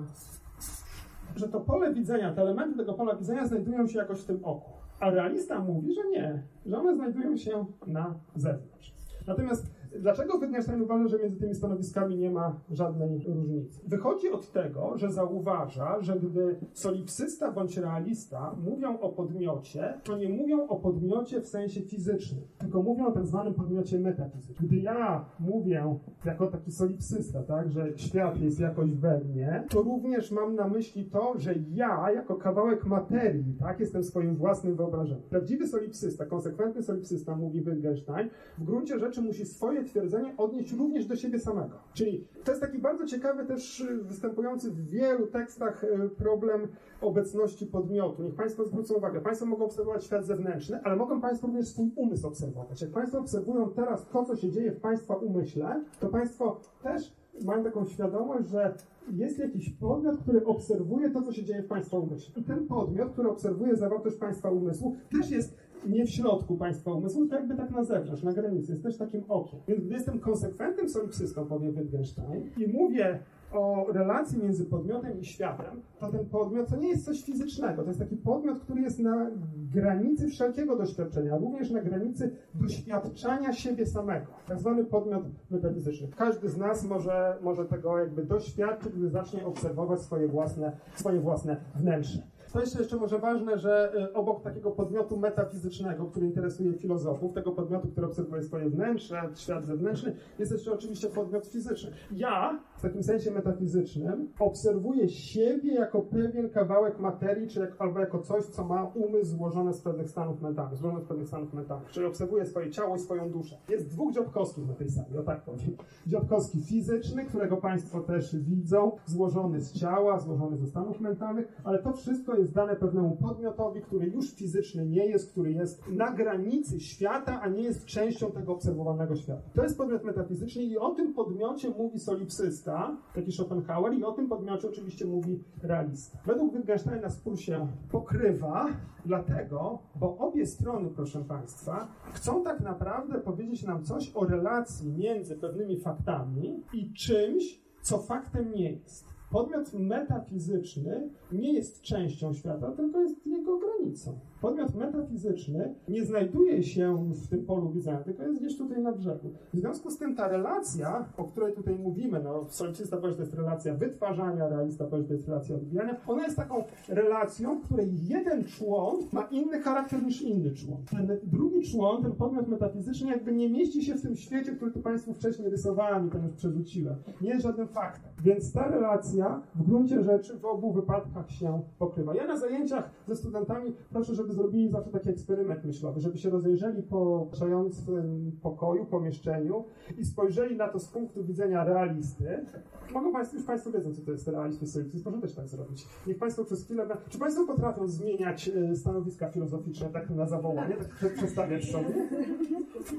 że to pole widzenia, te elementy tego pola widzenia znajdują się jakoś w tym oku. A realista mówi, że nie, że one znajdują się na zewnątrz. Natomiast dlaczego Wittgenstein uważa, że między tymi stanowiskami nie ma żadnej różnicy? Wychodzi od tego, że zauważa, że gdy solipsysta bądź realista mówią o podmiocie, to nie mówią o podmiocie w sensie fizycznym, tylko mówią o tak zwanym podmiocie metafizycznym. Gdy ja mówię jako taki solipsysta, tak, że świat jest jakoś we mnie, to również mam na myśli to, że ja jako kawałek materii, tak, jestem swoim własnym wyobrażeniem. Prawdziwy solipsysta, konsekwentny solipsysta, mówi Wittgenstein, w gruncie rzeczy musi swoje twierdzenie odnieść również do siebie samego. Czyli to jest taki bardzo ciekawy też y, występujący w wielu tekstach y, problem obecności podmiotu. Niech Państwo zwrócą uwagę. Państwo mogą obserwować świat zewnętrzny, ale mogą Państwo również swój umysł obserwować. Jak Państwo obserwują teraz to, co się dzieje w Państwa umyśle, to Państwo też mają taką świadomość, że jest jakiś podmiot, który obserwuje to, co się dzieje w Państwa umyśle. I ten podmiot, który obserwuje zawartość Państwa umysłu, też jest nie w środku Państwa umysłu, tylko jakby tak na zewnątrz, na granicy. Jest też takim okiem. Więc gdy jestem konsekwentnym solipsystą, powie Wittgenstein, i mówię o relacji między podmiotem i światem, to ten podmiot to nie jest coś fizycznego. To jest taki podmiot, który jest na granicy wszelkiego doświadczenia, również na granicy doświadczania siebie samego. Tak zwany podmiot metafizyczny. Każdy z nas może, może tego jakby doświadczyć, gdy zacznie obserwować swoje własne, swoje własne wnętrze. To jest jeszcze może ważne, że y, obok takiego podmiotu metafizycznego, który interesuje filozofów, tego podmiotu, który obserwuje swoje wnętrze, świat zewnętrzny, jest jeszcze oczywiście podmiot fizyczny. Ja, w takim sensie metafizycznym, obserwuję siebie jako pewien kawałek materii, czy albo jako coś, co ma umysł złożony z pewnych stanów mentalnych, złożony z pewnych stanów mentalnych, czyli obserwuję swoje ciało i swoją duszę. Jest dwóch Dziobkowskich na tej sali, o tak powiem. Dziobkowski fizyczny, którego Państwo też widzą, złożony z ciała, złożony ze stanów mentalnych, ale to wszystko jest dane pewnemu podmiotowi, który już fizyczny nie jest, który jest na granicy świata, a nie jest częścią tego obserwowanego świata. To jest podmiot metafizyczny i o tym podmiocie mówi solipsysta, taki Schopenhauer, i o tym podmiocie oczywiście mówi realista. Według Wittgensteina spór się pokrywa, dlatego, bo obie strony, proszę Państwa, chcą tak naprawdę powiedzieć nam coś o relacji między pewnymi faktami i czymś, co faktem nie jest. Podmiot metafizyczny nie jest częścią świata, tylko jest jego granicą. Podmiot metafizyczny nie znajduje się w tym polu widzenia, tylko jest gdzieś tutaj na brzegu. W związku z tym ta relacja, o której tutaj mówimy, no, solipsysta powie, to jest relacja wytwarzania, realista powie, to jest relacja odbijania, ona jest taką relacją, w której jeden człon ma inny charakter niż inny człon. Ten drugi człon, ten podmiot metafizyczny jakby nie mieści się w tym świecie, który tu Państwu wcześniej rysowałem i ten już przerzuciłem. Nie jest żadnym faktem. Więc ta relacja w gruncie rzeczy w obu wypadkach się pokrywa. Ja na zajęciach ze studentami proszę, żeby zrobili zawsze taki eksperyment myślowy, żeby się rozejrzeli po przającym pokoju, pomieszczeniu i spojrzeli na to z punktu widzenia realisty. Mogą Państwo, już Państwo wiedzą, co to jest realizm solipsyzm, proszę też tak zrobić. Niech Państwo przez chwilę... Czy Państwo potrafią zmieniać e, stanowiska filozoficzne tak na zawołanie, tak przestawiać sobie?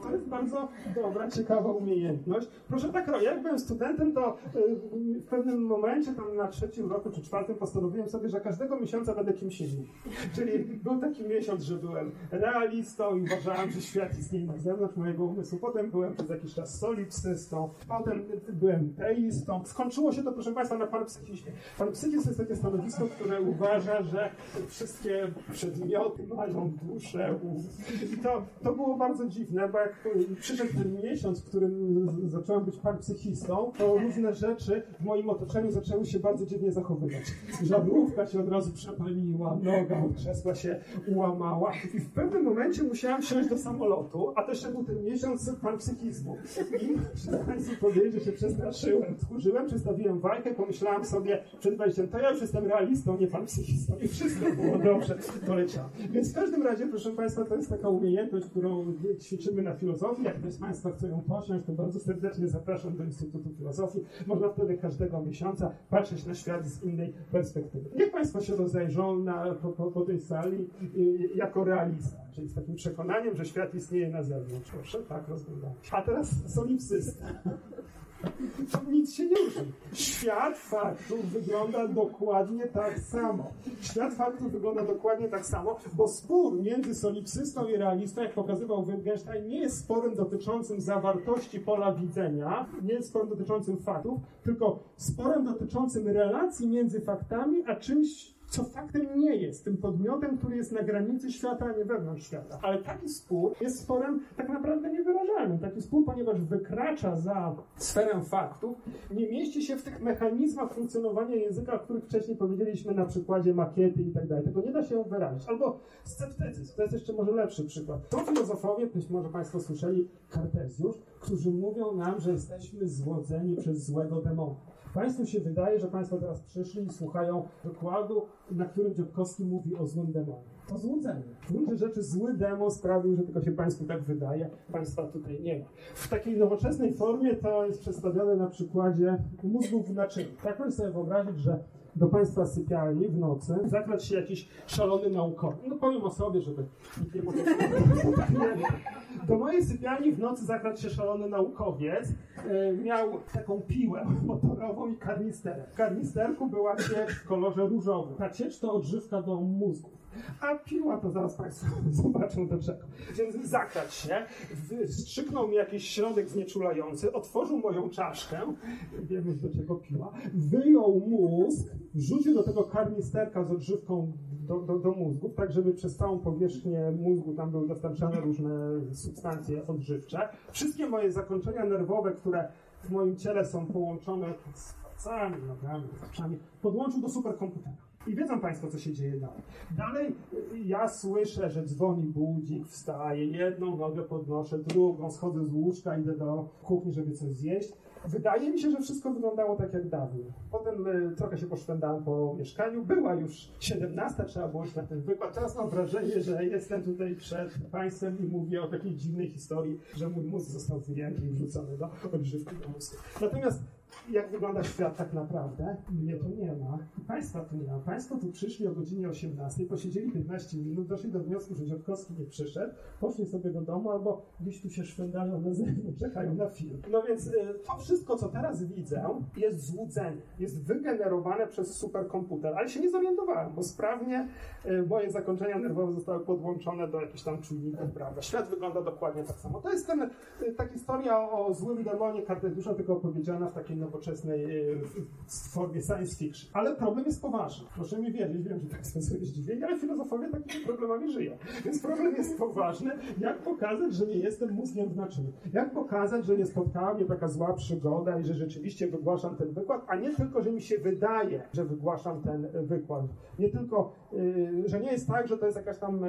To jest bardzo dobra, ciekawa umiejętność. Proszę tak, jak byłem studentem, to y, w pewnym momencie, tam na trzecim roku czy czwartym, postanowiłem sobie, że każdego miesiąca będę kimś innym. Czyli był taki miesiąc, że byłem realistą i uważałem, że świat istnieje na zewnątrz mojego umysłu. Potem byłem przez jakiś czas solipsystą, potem byłem teistą. Skończyło się to, proszę Państwa, na panpsychizmie. Panpsychizm to jest takie stanowisko, które uważa, że wszystkie przedmioty mają duszę. I to, to było bardzo dziwne, bo jak przyszedł ten miesiąc, w którym zacząłem być panpsychistą, to różne rzeczy w moim otoczeniu zaczęły się bardzo dziwnie zachowywać. Żabrówka się od razu przepaliła, noga od krzesła się ułamała i w pewnym momencie musiałam wsiąść do samolotu, a to jeszcze był ten miesiąc panpsychizmu. I muszę Państwu powiedzieć, że się przestraszyłem. Tchórzyłem, przestawiłem walkę, pomyślałam sobie przed wejściem, to ja już jestem realistą, nie panpsychistą i wszystko było dobrze, doleciało. Więc w każdym razie, proszę Państwa, to jest taka umiejętność, którą ćwiczymy na filozofii. Jak ktoś z Państwa chce ją posiąść, to bardzo serdecznie zapraszam do Instytutu Filozofii. Można wtedy każdego miesiąca patrzeć na świat z innej perspektywy. Niech Państwo się rozejrzą na, po, po, tej sali jako realista, czyli z takim przekonaniem, że świat istnieje na zewnątrz. Proszę, tak rozglądam. A teraz solipsysta. Nic się nie różni. Świat faktów wygląda dokładnie tak samo. Świat faktów wygląda dokładnie tak samo, bo spór między solipsystą i realistą, jak pokazywał Wittgenstein, nie jest sporem dotyczącym zawartości pola widzenia, nie jest sporem dotyczącym faktów, tylko sporem dotyczącym relacji między faktami a czymś, co faktem nie jest, tym podmiotem, który jest na granicy świata, a nie wewnątrz świata. Ale taki spór jest sporem tak naprawdę niewyrażalnym. Taki spór, ponieważ wykracza za sferę faktów, nie mieści się w tych mechanizmach funkcjonowania języka, o których wcześniej powiedzieliśmy na przykładzie makiety i tak dalej. Tego nie da się wyrazić. Albo sceptycyzm, to jest jeszcze może lepszy przykład. Są filozofowie, być może Państwo słyszeli, Kartezjusz, którzy mówią nam, że jesteśmy złodzeni przez złego demona. Państwu się wydaje, że Państwo teraz przyszli i słuchają wykładu, na którym Dziobkowski mówi o złym demonie. To złudzenie. W gruncie rzeczy zły demon sprawił, że tylko się Państwu tak wydaje. Państwa tutaj nie ma. W takiej nowoczesnej formie to jest przedstawione na przykładzie mózgów w naczyniu. Tak proszę sobie wyobrazić, że do Państwa sypialni w nocy zakrać się jakiś szalony naukowiec. No powiem o sobie, żeby. Do mojej sypialni w nocy zakradł się szalony naukowiec. E, miał taką piłę motorową i karnisterek. W karnisterku była ciecz w kolorze różowym. Ta ciecz to odżywka do mózgu. A piła to zaraz Państwo zobaczą do czego. Więc zakradł się, wstrzyknął mi jakiś środek znieczulający, otworzył moją czaszkę, wiemy do czego piła, wyjął mózg, wrzucił do tego karnisterka z odżywką do, do, do mózgu, tak żeby przez całą powierzchnię mózgu tam były dostarczane różne substancje odżywcze. Wszystkie moje zakończenia nerwowe, które w moim ciele są połączone z palcami, nogami, oczami, podłączył do superkomputera. I wiedzą Państwo, co się dzieje dalej. Dalej ja słyszę, że dzwoni budzik, wstaję, jedną nogę podnoszę, drugą, schodzę z łóżka, idę do kuchni, żeby coś zjeść. Wydaje mi się, że wszystko wyglądało tak jak dawniej. Potem y, trochę się poszwędałem po mieszkaniu. Była już 17, trzeba było iść na ten wykład. Teraz mam wrażenie, że jestem tutaj przed Państwem i mówię o takiej dziwnej historii, że mój mózg został wyjęty i wrzucony do odżywki do mózgu. Natomiast jak wygląda świat tak naprawdę? Mnie tu nie ma. Państwa tu nie ma. Państwo tu przyszli o godzinie 18, posiedzieli 15 minut, doszli do wniosku, że Dziadkowski nie przyszedł, poszli sobie do domu albo gdzieś tu się szwędają na zewnątrz, czekają na film. No więc y, to wszystko, co teraz widzę, jest złudzenie. Jest wygenerowane przez superkomputer, ale się nie zorientowałem, bo sprawnie y, moje zakończenia nerwowe zostały podłączone do jakichś tam czujników, prawda? Świat wygląda dokładnie tak samo. To jest ten, y, ta historia o, złym demonie Kartezjusza, tylko opowiedziana w takiej nowoczesnej y, w formie science fiction. Ale problem jest poważny. Proszę mi wierzyć, wiem, że Państwo sobie zdziwieni, ale filozofowie takimi problemami żyją. Więc problem jest poważny. Jak pokazać, że nie jestem mózgiem w naczyniu? Jak pokazać, że nie spotkała mnie taka zła przygoda i że rzeczywiście wygłaszam ten wykład, a nie tylko, że mi się wydaje, że wygłaszam ten wykład. Nie tylko, y, że nie jest tak, że to jest jakaś tam,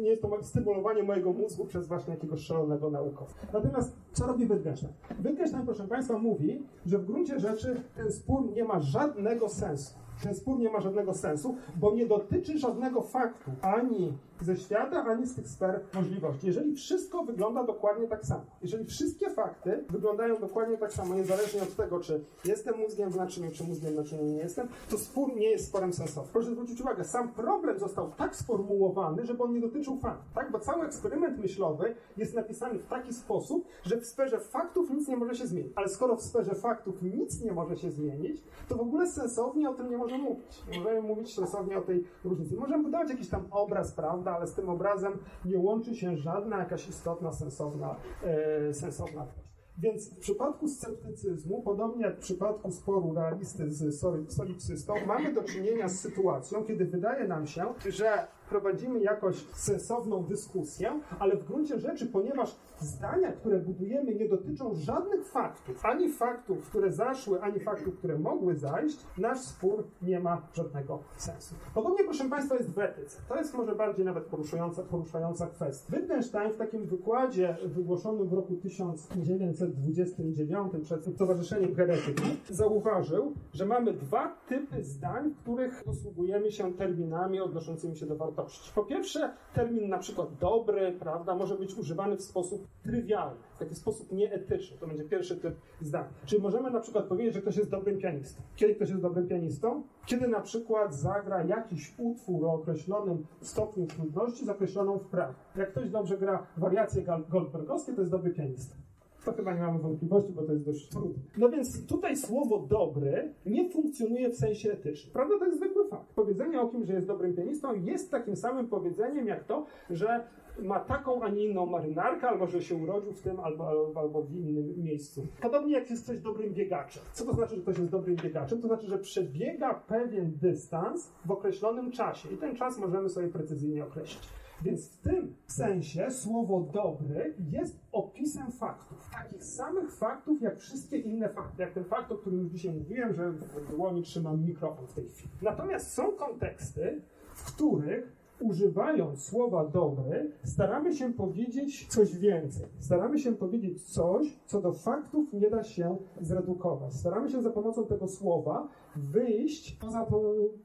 nie jest to stymulowanie mojego mózgu przez właśnie jakiegoś szalonego naukowca. Natomiast co robi Wittgenstein? Wittgenstein, proszę Państwa, mówi, że w gruncie rzeczy ten spór nie ma żadnego sensu. Ten spór nie ma żadnego sensu, bo nie dotyczy żadnego faktu, ani ze świata, ani z tych sfer możliwości. Jeżeli wszystko wygląda dokładnie tak samo, jeżeli wszystkie fakty wyglądają dokładnie tak samo, niezależnie od tego, czy jestem mózgiem w naczyniu, czy mózgiem w naczyniu nie jestem, to spór nie jest sporem sensownym. Proszę zwrócić uwagę, sam problem został tak sformułowany, żeby on nie dotyczył faktów, tak? Bo cały eksperyment myślowy jest napisany w taki sposób, że w sferze faktów nic nie może się zmienić. Ale skoro w sferze faktów nic nie może się zmienić, to w ogóle sensownie o tym nie możemy mówić. Możemy mówić sensownie o tej różnicy. Możemy budować jakiś tam obraz, prawda? prawda, ale z tym obrazem nie łączy się żadna jakaś istotna, sensowna, e, sensowna treść. Więc w przypadku sceptycyzmu, podobnie jak w przypadku sporu realisty z solipsystą, mamy do czynienia z sytuacją, kiedy wydaje nam się, że prowadzimy jakoś sensowną dyskusję, ale w gruncie rzeczy, ponieważ zdania, które budujemy, nie dotyczą żadnych faktów, ani faktów, które zaszły, ani faktów, które mogły zajść, nasz spór nie ma żadnego sensu. Podobnie, proszę Państwa, jest w etyce. To jest może bardziej nawet poruszająca, poruszająca kwestia. Wittgenstein w takim wykładzie wygłoszonym w roku 1929 przed Towarzyszeniem Heretyki zauważył, że mamy dwa typy zdań, w których posługujemy się terminami odnoszącymi się do wartości Po pierwsze, termin na przykład dobry, prawda, może być używany w sposób trywialny, w taki sposób nieetyczny. To będzie pierwszy typ zdania. Czyli możemy na przykład powiedzieć, że ktoś jest dobrym pianistą. Kiedy ktoś jest dobrym pianistą? Kiedy na przykład zagra jakiś utwór o określonym stopniu trudności z określoną wprawą. Jak ktoś dobrze gra wariacje goldbergowskie, to jest dobry pianista. To chyba nie mamy wątpliwości, bo to jest dość trudne. No więc tutaj słowo dobry nie funkcjonuje w sensie etycznym. Prawda, to jest zwykły fakt. Powiedzenie o kimś, że jest dobrym pianistą jest takim samym powiedzeniem jak to, że ma taką, a nie inną marynarkę, albo że się urodził w tym, albo, albo, albo w innym miejscu. Podobnie jak jest ktoś dobrym biegaczem. Co to znaczy, że ktoś jest dobrym biegaczem? To znaczy, że przebiega pewien dystans w określonym czasie i ten czas możemy sobie precyzyjnie określić. Więc w tym sensie słowo dobry jest opisem faktów. Takich samych faktów, jak wszystkie inne fakty. Jak ten fakt, o którym już dzisiaj mówiłem, że w dłoni trzymam mikrofon w tej chwili. Natomiast są konteksty, w których używając słowa dobry, staramy się powiedzieć coś więcej. Staramy się powiedzieć coś, co do faktów nie da się zredukować. Staramy się za pomocą tego słowa wyjść poza tą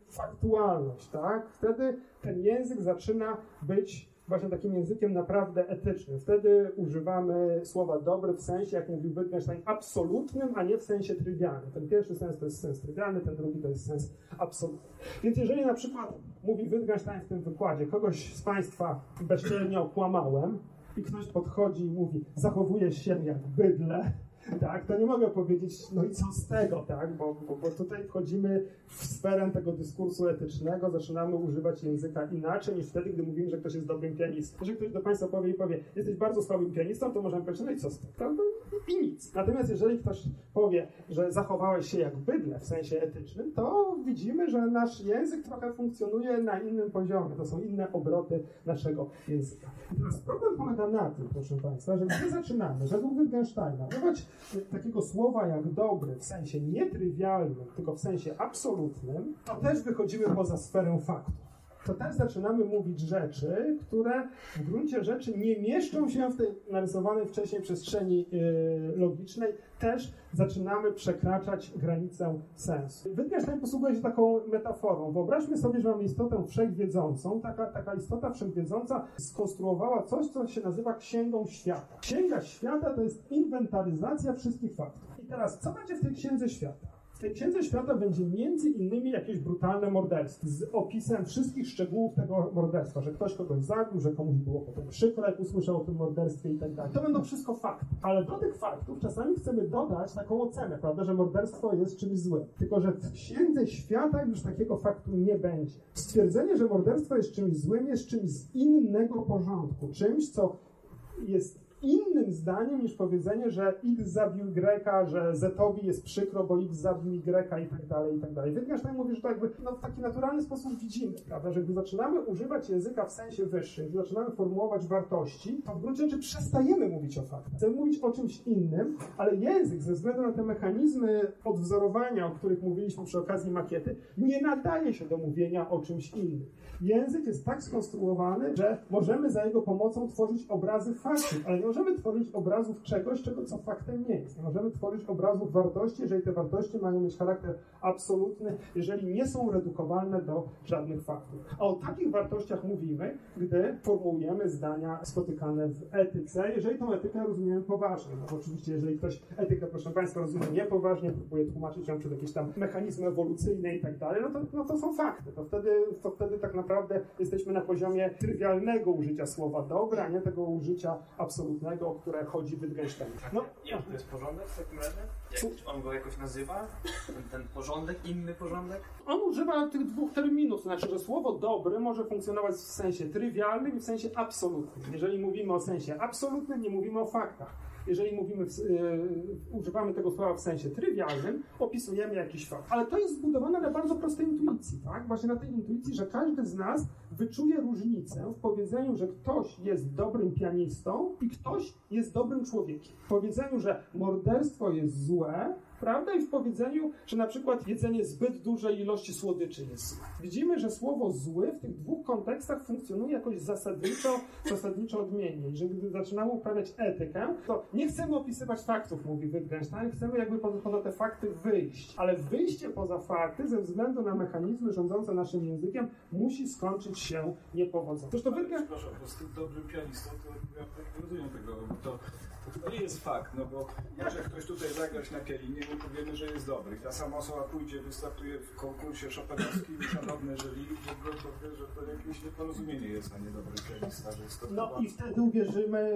faktualność, tak? Wtedy ten język zaczyna być właśnie takim językiem naprawdę etycznym. Wtedy używamy słowa dobry w sensie, jak mówił Wittgenstein, absolutnym, a nie w sensie trywialnym. Ten pierwszy sens to jest sens trywialny, ten drugi to jest sens absolutny. Więc jeżeli na przykład mówi Wittgenstein w tym wykładzie, kogoś z Państwa bezczelnie okłamałem i ktoś podchodzi i mówi, zachowujesz się jak bydle, tak, to nie mogę powiedzieć, no i co z tego, tak, bo, bo, bo tutaj wchodzimy w sferę tego dyskursu etycznego, zaczynamy używać języka inaczej niż wtedy, gdy mówimy, że ktoś jest dobrym pianistą. Jeżeli ktoś do Państwa powie i powie, jesteś bardzo słabym pianistą, to możemy powiedzieć, no i co z tego, prawda? I nic. Natomiast jeżeli ktoś powie, że zachowałeś się jak bydle w sensie etycznym, to widzimy, że nasz język trochę funkcjonuje na innym poziomie. To są inne obroty naszego języka. Teraz problem polega na tym, proszę Państwa, że gdy zaczynamy, według Wittgensteina, używać takiego słowa jak dobry w sensie nietrywialnym, tylko w sensie absolutnym, to też wychodzimy poza sferę faktów to też zaczynamy mówić rzeczy, które w gruncie rzeczy nie mieszczą się w tej narysowanej wcześniej przestrzeni yy, logicznej, też zaczynamy przekraczać granicę sensu. Wittgenstein posługuje się taką metaforą. Wyobraźmy sobie, że mamy istotę wszechwiedzącą. Taka, taka istota wszechwiedząca skonstruowała coś, co się nazywa księgą świata. Księga świata to jest inwentaryzacja wszystkich faktów. I teraz, co będzie w tej księdze świata? Tej Księdze Świata będzie między innymi jakieś brutalne morderstwo z opisem wszystkich szczegółów tego morderstwa, że ktoś kogoś zabił, że komuś było potem przykro, jak usłyszał o tym morderstwie i tak dalej. To będą wszystko fakty. Ale do tych faktów czasami chcemy dodać taką ocenę, prawda, że morderstwo jest czymś złym. Tylko, że w Księdze Świata już takiego faktu nie będzie. Stwierdzenie, że morderstwo jest czymś złym, jest czymś z innego porządku, czymś, co jest innym zdaniem niż powiedzenie, że X zabił Y, że Zetowi jest przykro, bo X zabił Y i tak dalej, i tak dalej. Wittgenstein mówi, że to jakby no, w taki naturalny sposób widzimy, prawda, że gdy zaczynamy używać języka w sensie wyższym, gdy zaczynamy formułować wartości, to w gruncie rzeczy przestajemy mówić o faktach. Chcemy mówić o czymś innym, ale język ze względu na te mechanizmy odwzorowania, o których mówiliśmy przy okazji makiety, nie nadaje się do mówienia o czymś innym. Język jest tak skonstruowany, że możemy za jego pomocą tworzyć obrazy faktów, ale nie możemy tworzyć obrazów czegoś, czego co faktem nie jest. Nie możemy tworzyć obrazów wartości, jeżeli te wartości mają mieć charakter absolutny, jeżeli nie są redukowalne do żadnych faktów. A o takich wartościach mówimy, gdy formułujemy zdania spotykane w etyce, jeżeli tą etykę rozumiemy poważnie. No oczywiście, jeżeli ktoś etykę, proszę Państwa, rozumie niepoważnie, próbuje tłumaczyć ją przez jakieś tam mechanizmy ewolucyjne i tak dalej, no to, no to są fakty. To wtedy, to wtedy tak naprawdę jesteśmy na poziomie trywialnego użycia słowa dobra, a nie tego użycia absolutnego, o które chodzi Wittgenstein. No, jak to jest porządek w takim razie? Jak on go jakoś nazywa? Ten, ten porządek, inny porządek? On używa tych dwóch terminów, to znaczy, że słowo dobry może funkcjonować w sensie trywialnym i w sensie absolutnym. Jeżeli mówimy o sensie absolutnym, nie mówimy o faktach jeżeli mówimy, w, yy, używamy tego słowa w sensie trywialnym, opisujemy jakiś fakt. Ale to jest zbudowane na bardzo prostej intuicji, tak? Właśnie na tej intuicji, że każdy z nas wyczuje różnicę w powiedzeniu, że ktoś jest dobrym pianistą i ktoś jest dobrym człowiekiem. W powiedzeniu, że morderstwo jest złe, prawda? I w powiedzeniu, że na przykład jedzenie zbyt dużej ilości słodyczy jest. Widzimy, że słowo zły w tych dwóch kontekstach funkcjonuje jakoś zasadniczo, zasadniczo odmiennie. I że gdy zaczynamy uprawiać etykę, to nie chcemy opisywać faktów, mówi Wittgenstein, chcemy jakby poza, poza te fakty wyjść. Ale wyjście poza fakty ze względu na mechanizmy rządzące naszym językiem musi skończyć się niepowodzeniem. Zresztą Wittgenstein... Przepraszam, bo z tym dobrym pianistą to ja tak nie rozumiem tego, to to nie jest fakt, no bo może ktoś tutaj zagrać na pianinie, my powiemy, że jest dobry. Ta sama osoba pójdzie, wystartuje w konkursie szopenowskim i szanowne jury, że powie, że to jakieś nieporozumienie jest, a nie dobry pianista. Że jest to no chyba... i wtedy uwierzymy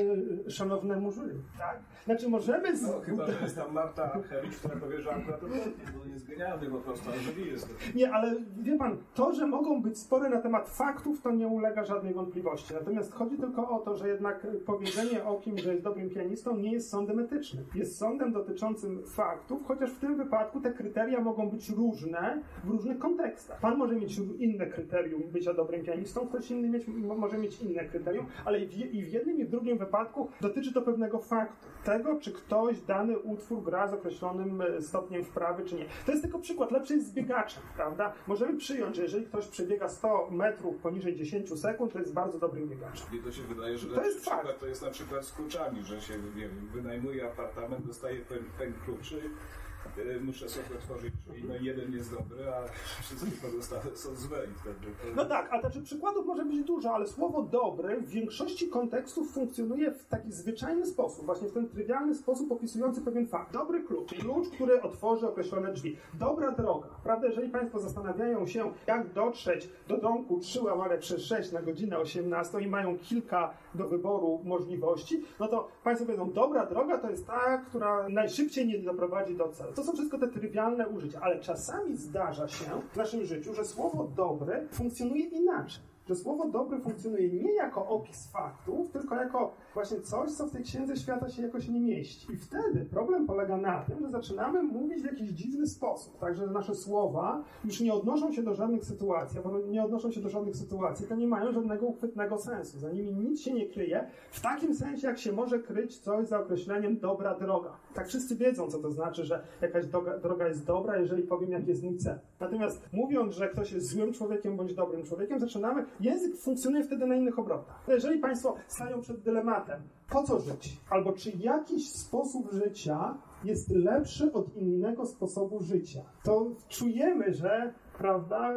szanownemu jury, tak? Znaczy możemy... Z... No chyba, że jest tam Marta Archewicz, która powie, że akurat to bo on jest genialny po prostu, a jury jest. Nie, ale wie pan, to, że mogą być spory na temat faktów, to nie ulega żadnej wątpliwości. Natomiast chodzi tylko o to, że jednak powiedzenie o kim, że jest dobrym pianistą, nie jest sądem etycznym. Jest sądem dotyczącym faktów, chociaż w tym wypadku te kryteria mogą być różne w różnych kontekstach. Pan może mieć inne kryterium bycia dobrym pianistą, ktoś inny mieć, może mieć inne kryterium, ale i w, i w jednym i w drugim wypadku dotyczy to pewnego faktu. Tego, czy ktoś dany utwór gra z określonym e, stopniem wprawy, czy nie. To jest tylko przykład. Lepszy jest z biegaczem, prawda? Możemy przyjąć, że jeżeli ktoś przebiega 100 metrów poniżej 10 sekund, to jest bardzo dobrym biegaczem. I to się wydaje, że to jest przykład fakt. to jest na przykład z kluczami, że się nie wiem, wynajmuje apartament, dostaje kluczy, Y, muszę sobie otworzyć drzwi, no jeden jest dobry, a wszystkie pozostałe są złe. I wtedy. No tak, a znaczy przykładów może być dużo, ale słowo dobry w większości kontekstów funkcjonuje w taki zwyczajny sposób, właśnie w ten trywialny sposób opisujący pewien fakt. Dobry klucz, klucz, który otworzy określone drzwi. Dobra droga, prawda? Jeżeli Państwo zastanawiają się, jak dotrzeć do domku 3 łamane przez 6 na godzinę 18 i mają kilka do wyboru możliwości, no to Państwo powiedzą, dobra droga to jest ta, która najszybciej nie doprowadzi do celu. To są wszystko te trywialne użycia, ale czasami zdarza się w naszym życiu, że słowo dobre funkcjonuje inaczej że słowo dobre funkcjonuje nie jako opis faktów, tylko jako właśnie coś, co w tej księdze świata się jakoś nie mieści. I wtedy problem polega na tym, że zaczynamy mówić w jakiś dziwny sposób. Także nasze słowa już nie odnoszą się do żadnych sytuacji, a nie odnoszą się do żadnych sytuacji, to nie mają żadnego uchwytnego sensu. Za nimi nic się nie kryje, w takim sensie, jak się może kryć coś za określeniem dobra droga. Tak wszyscy wiedzą, co to znaczy, że jakaś droga, droga jest dobra, jeżeli powiem, jak jest mój cel. Natomiast mówiąc, że ktoś jest złym człowiekiem bądź dobrym człowiekiem, zaczynamy Język funkcjonuje wtedy na innych obrotach. Jeżeli Państwo stają przed dylematem, po co żyć? Albo czy jakiś sposób życia jest lepszy od innego sposobu życia, to czujemy, że prawda,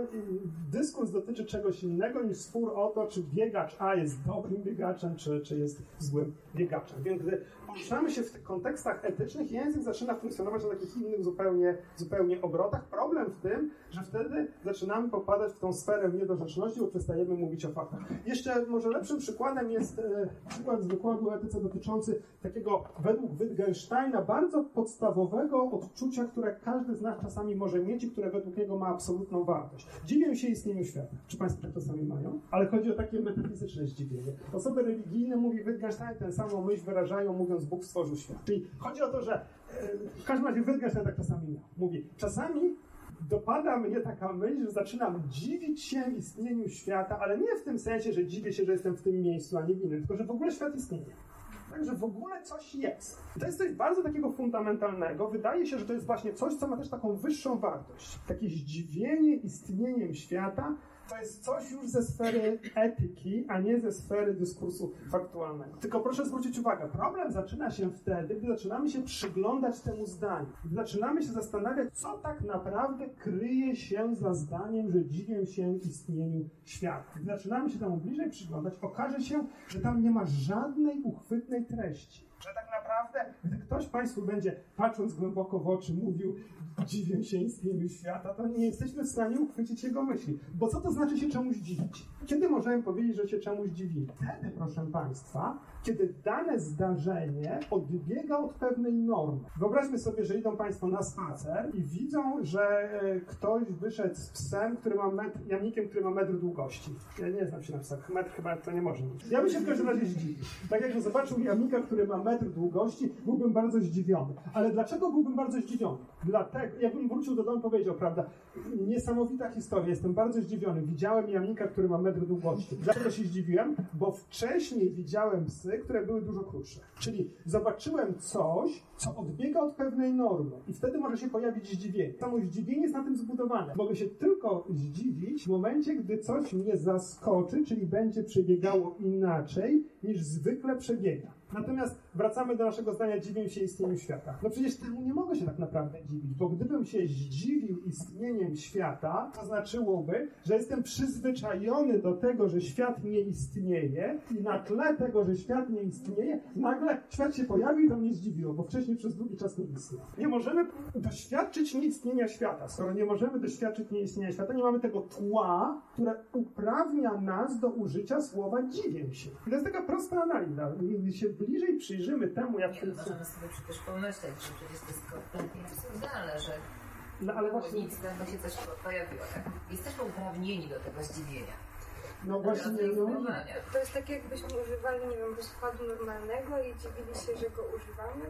dyskurs dotyczy czegoś innego niż spór o to, czy biegacz A jest dobrym biegaczem, czy, czy jest złym biegaczem. Więc gdy poruszamy się w tych kontekstach etycznych, język zaczyna funkcjonować na takich innych zupełnie, zupełnie obrotach. Problem w tym, że wtedy zaczynamy popadać w tą sferę niedorzeczności, bo przestajemy mówić o faktach. Jeszcze może lepszym przykładem jest e, przykład z wykładu etyce dotyczący takiego według Wittgensteina bardzo podstawowego odczucia, które każdy z nas czasami może mieć i które według niego ma absolutną wartość. Dziwię się istnieniu świata. Czy Państwo tak czasami mają? Ale chodzi o takie metafizyczne zdziwienie. Osoby religijne, mówi Wittgenstein, tę samą myśl wyrażają, mówiąc Bóg stworzył świat. Czyli chodzi o to, że e, w każdym razie Wittgenstein tak czasami miał. Mówi, czasami dopada mnie taka myśl, że zaczynam dziwić się istnieniu świata, ale nie w tym sensie, że dziwię się, że jestem w tym miejscu, a nie w innym, tylko że w ogóle świat istnieje. Także w ogóle coś jest. To jest coś bardzo takiego fundamentalnego. Wydaje się, że to jest właśnie coś, co ma też taką wyższą wartość. Takie zdziwienie istnieniem świata to jest coś już ze sfery etyki, a nie ze sfery dyskursu faktualnego. Tylko proszę zwrócić uwagę, problem zaczyna się wtedy, gdy zaczynamy się przyglądać temu zdaniu. Gdy zaczynamy się zastanawiać, co tak naprawdę kryje się za zdaniem, że dziwię się istnieniu świata. Gdy zaczynamy się temu bliżej przyglądać, okaże się, że tam nie ma żadnej uchwytnej treści. Naprawdę, gdy ktoś Państwu będzie, patrząc głęboko w oczy, mówił, dziwię się istnieniu świata, to nie jesteśmy w stanie uchwycić jego myśli. Bo co to znaczy się czemuś dziwić? Kiedy możemy powiedzieć, że się czemuś dziwimy? Wtedy, proszę Państwa, kiedy dane zdarzenie odbiega od pewnej normy. Wyobraźmy sobie, że idą Państwo na spacer i widzą, że e, ktoś wyszedł z psem, który ma metr, jamnikiem, który ma metr długości. Ja nie znam się na psach, metr chyba to nie może mieć. Ja bym się w każdym razie zdziwił. Tak jakbym zobaczył jamnika, który ma metr długości, byłbym bardzo zdziwiony. Ale dlaczego byłbym bardzo zdziwiony? Dlatego, jakbym wrócił do domu powiedział, prawda, niesamowita historia, jestem bardzo zdziwiony. Widziałem jamnika, który ma metr długości. Dlaczego się zdziwiłem? Bo wcześniej widziałem psy, które były dużo krótsze. Czyli zobaczyłem coś, co odbiega od pewnej normy i wtedy może się pojawić zdziwienie. Samo zdziwienie jest na tym zbudowane. Mogę się tylko zdziwić w momencie, gdy coś mnie zaskoczy, czyli będzie przebiegało inaczej niż zwykle przebiega. Natomiast wracamy do naszego zdania, dziwię się istnieniu świata. No przecież temu nie mogę się tak naprawdę dziwić, bo gdybym się zdziwił istnieniem świata, to znaczyłoby, że jestem przyzwyczajony do tego, że świat nie istnieje i na tle tego, że świat nie istnieje, nagle świat się pojawił i to mnie zdziwiło, bo wcześniej przez długi czas nie istniał. Nie możemy doświadczyć nieistnienia świata. Skoro nie możemy doświadczyć nieistnienia świata, nie mamy tego tła, które uprawnia nas do użycia słowa dziwię się. I to jest taka prosta analiza. Gdy się bliżej przyjrzymy temu, jak Nie, no możemy sobie przecież pomyśleć, że przecież to jest kompletnie absurdalne, że No ale właśnie, nic się coś pojawiło. Tak? Jesteśmy uprawnieni do tego zdziwienia. No właśnie, no. To jest tak, jakbyśmy używali, nie wiem, składu normalnego i dziwili się, że go używamy.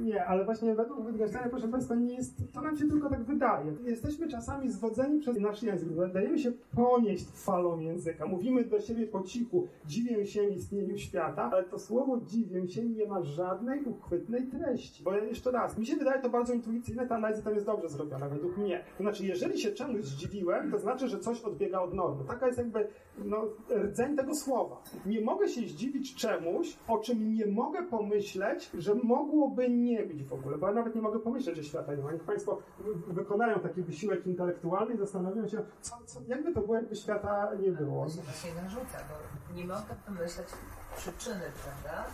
Nie, ale właśnie według Wittgensteina, proszę Państwa, nie jest, to nam się tylko tak wydaje. Jesteśmy czasami zwodzeni przez nasz język. Dajemy się ponieść falą języka. Mówimy do siebie po cichu, dziwię się istnieniu świata, ale to słowo dziwię się nie ma żadnej uchwytnej treści. Bo jeszcze raz, mi się wydaje to bardzo intuicyjne, ta analiza tam jest dobrze zrobiona, według mnie. To znaczy, jeżeli się czemuś zdziwiłem, to znaczy, że coś odbiega od normy. Taka jest jakby no, rdzeń tego słowa. Nie mogę się zdziwić czemuś, o czym nie mogę pomyśleć, że mogłoby nie być w ogóle, bo ja nawet nie mogę pomyśleć, że świata nie ma. Niech Państwo wy- wykonają taki wysiłek intelektualny i zastanawiają się, co, co, jakby to było, jakby świata nie było. To się właśnie narzuca, bo nie mogę pomyśleć przyczyny, prawda?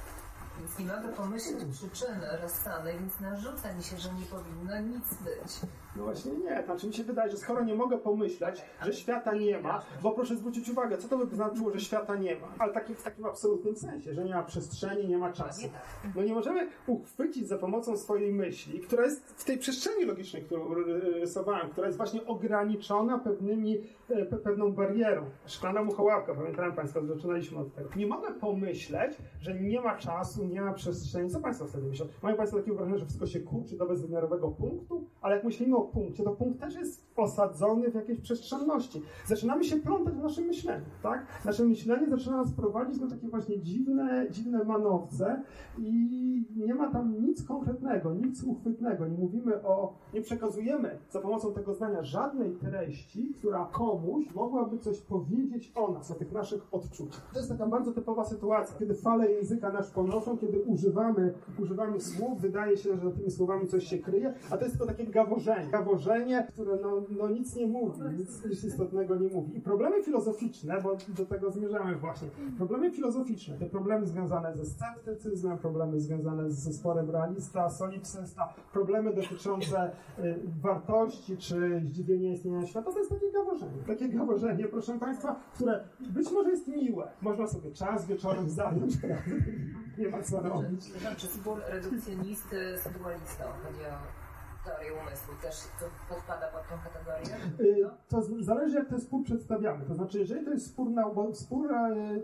Więc nie mogę pomyśleć przyczyny rozsanej, więc narzuca mi się, że nie powinno nic być. No właśnie nie, znaczy mi się wydaje, że skoro nie mogę pomyśleć, że świata nie ma, bo proszę zwrócić uwagę, co to by znaczyło, że świata nie ma? Ale taki, w takim absolutnym sensie, że nie ma przestrzeni, nie ma czasu. No nie możemy uchwycić za pomocą swojej myśli, która jest w tej przestrzeni logicznej, którą ry- rysowałem, która jest właśnie ograniczona pewnymi, e, pe, pewną barierą. Szklana muchołapka, pamiętają Państwo, zaczynaliśmy od tego. Nie mogę pomyśleć, że nie ma czasu, nie ma przestrzeni. Co Państwo wtedy myślą? Mają Państwo takie wrażenie, że wszystko się kurczy do bezwymiarowego punktu? Ale jak myślimy o punkcie, to punkt też jest osadzony w jakiejś przestrzenności. Zaczynamy się plątać w naszym myśleniu, tak? Nasze myślenie zaczyna nas prowadzić na takie właśnie dziwne, dziwne manowce i nie ma tam nic konkretnego, nic uchwytnego. Nie mówimy o, nie przekazujemy za pomocą tego zdania żadnej treści, która komuś mogłaby coś powiedzieć o nas, o tych naszych odczuciach. To jest taka bardzo typowa sytuacja, kiedy fale języka nas ponoszą, kiedy używamy, używamy słów, wydaje się, że za tymi słowami coś się kryje, a to jest to takie gaworzenie. Gaworzenie, które no, no nic nie mówi, nic, nic istotnego nie mówi. I problemy filozoficzne, bo do tego zmierzamy właśnie, problemy filozoficzne, te problemy związane ze sceptycyzmem, problemy związane ze sporem realista, solipsysta, problemy dotyczące y, wartości czy zdziwienia istnienia świata, to jest takie gaworzenie. Takie gaworzenie, proszę Państwa, które być może jest miłe. Można sobie czas wieczorem zająć. nie ma co robić. Czy, znaczy spór redukcjonisty z dualistą, chodzi o umysłu, też to podpada pod tą kategorię? Y, To zależy, jak ten spór przedstawiamy. To znaczy, jeżeli to jest spór, na, spór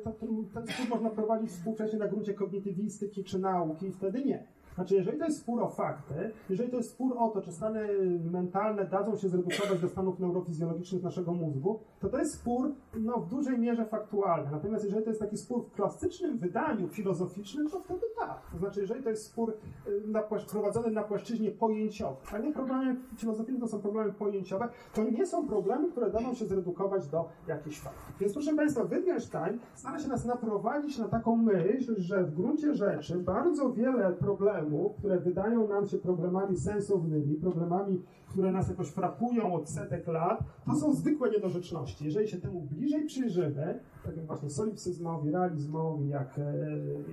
to, to, ten spór można prowadzić współcześnie na gruncie kognitywistyki czy nauki, wtedy nie. Znaczy, jeżeli to jest spór o fakty, jeżeli to jest spór o to, czy stany mentalne dadzą się zredukować do stanów neurofizjologicznych naszego mózgu, to to jest spór no, w dużej mierze faktualny. Natomiast jeżeli to jest taki spór w klasycznym wydaniu filozoficznym, to wtedy tak. To znaczy, jeżeli to jest spór y, na, prowadzony na płaszczyźnie pojęciowej, a nie problemy filozoficzne to są problemy pojęciowe, to nie są problemy, które daną się zredukować do jakichś faktów. Więc proszę Państwa, Wittgenstein stara się nas naprowadzić na taką myśl, że w gruncie rzeczy bardzo wiele problemów, które wydają nam się problemami sensownymi, problemami, które nas jakoś frapują od setek lat, to są zwykłe niedorzeczności. Jeżeli się temu bliżej przyjrzymy, tak jak właśnie solipsyzmowi, realizmowi, jak, e,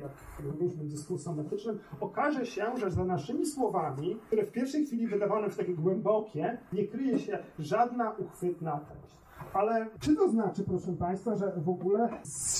jak różnym dyskursom etycznym, okaże się, że za naszymi słowami, które w pierwszej chwili wydawane się takie głębokie, nie kryje się żadna uchwytna treść. Ale czy to znaczy, proszę Państwa, że w ogóle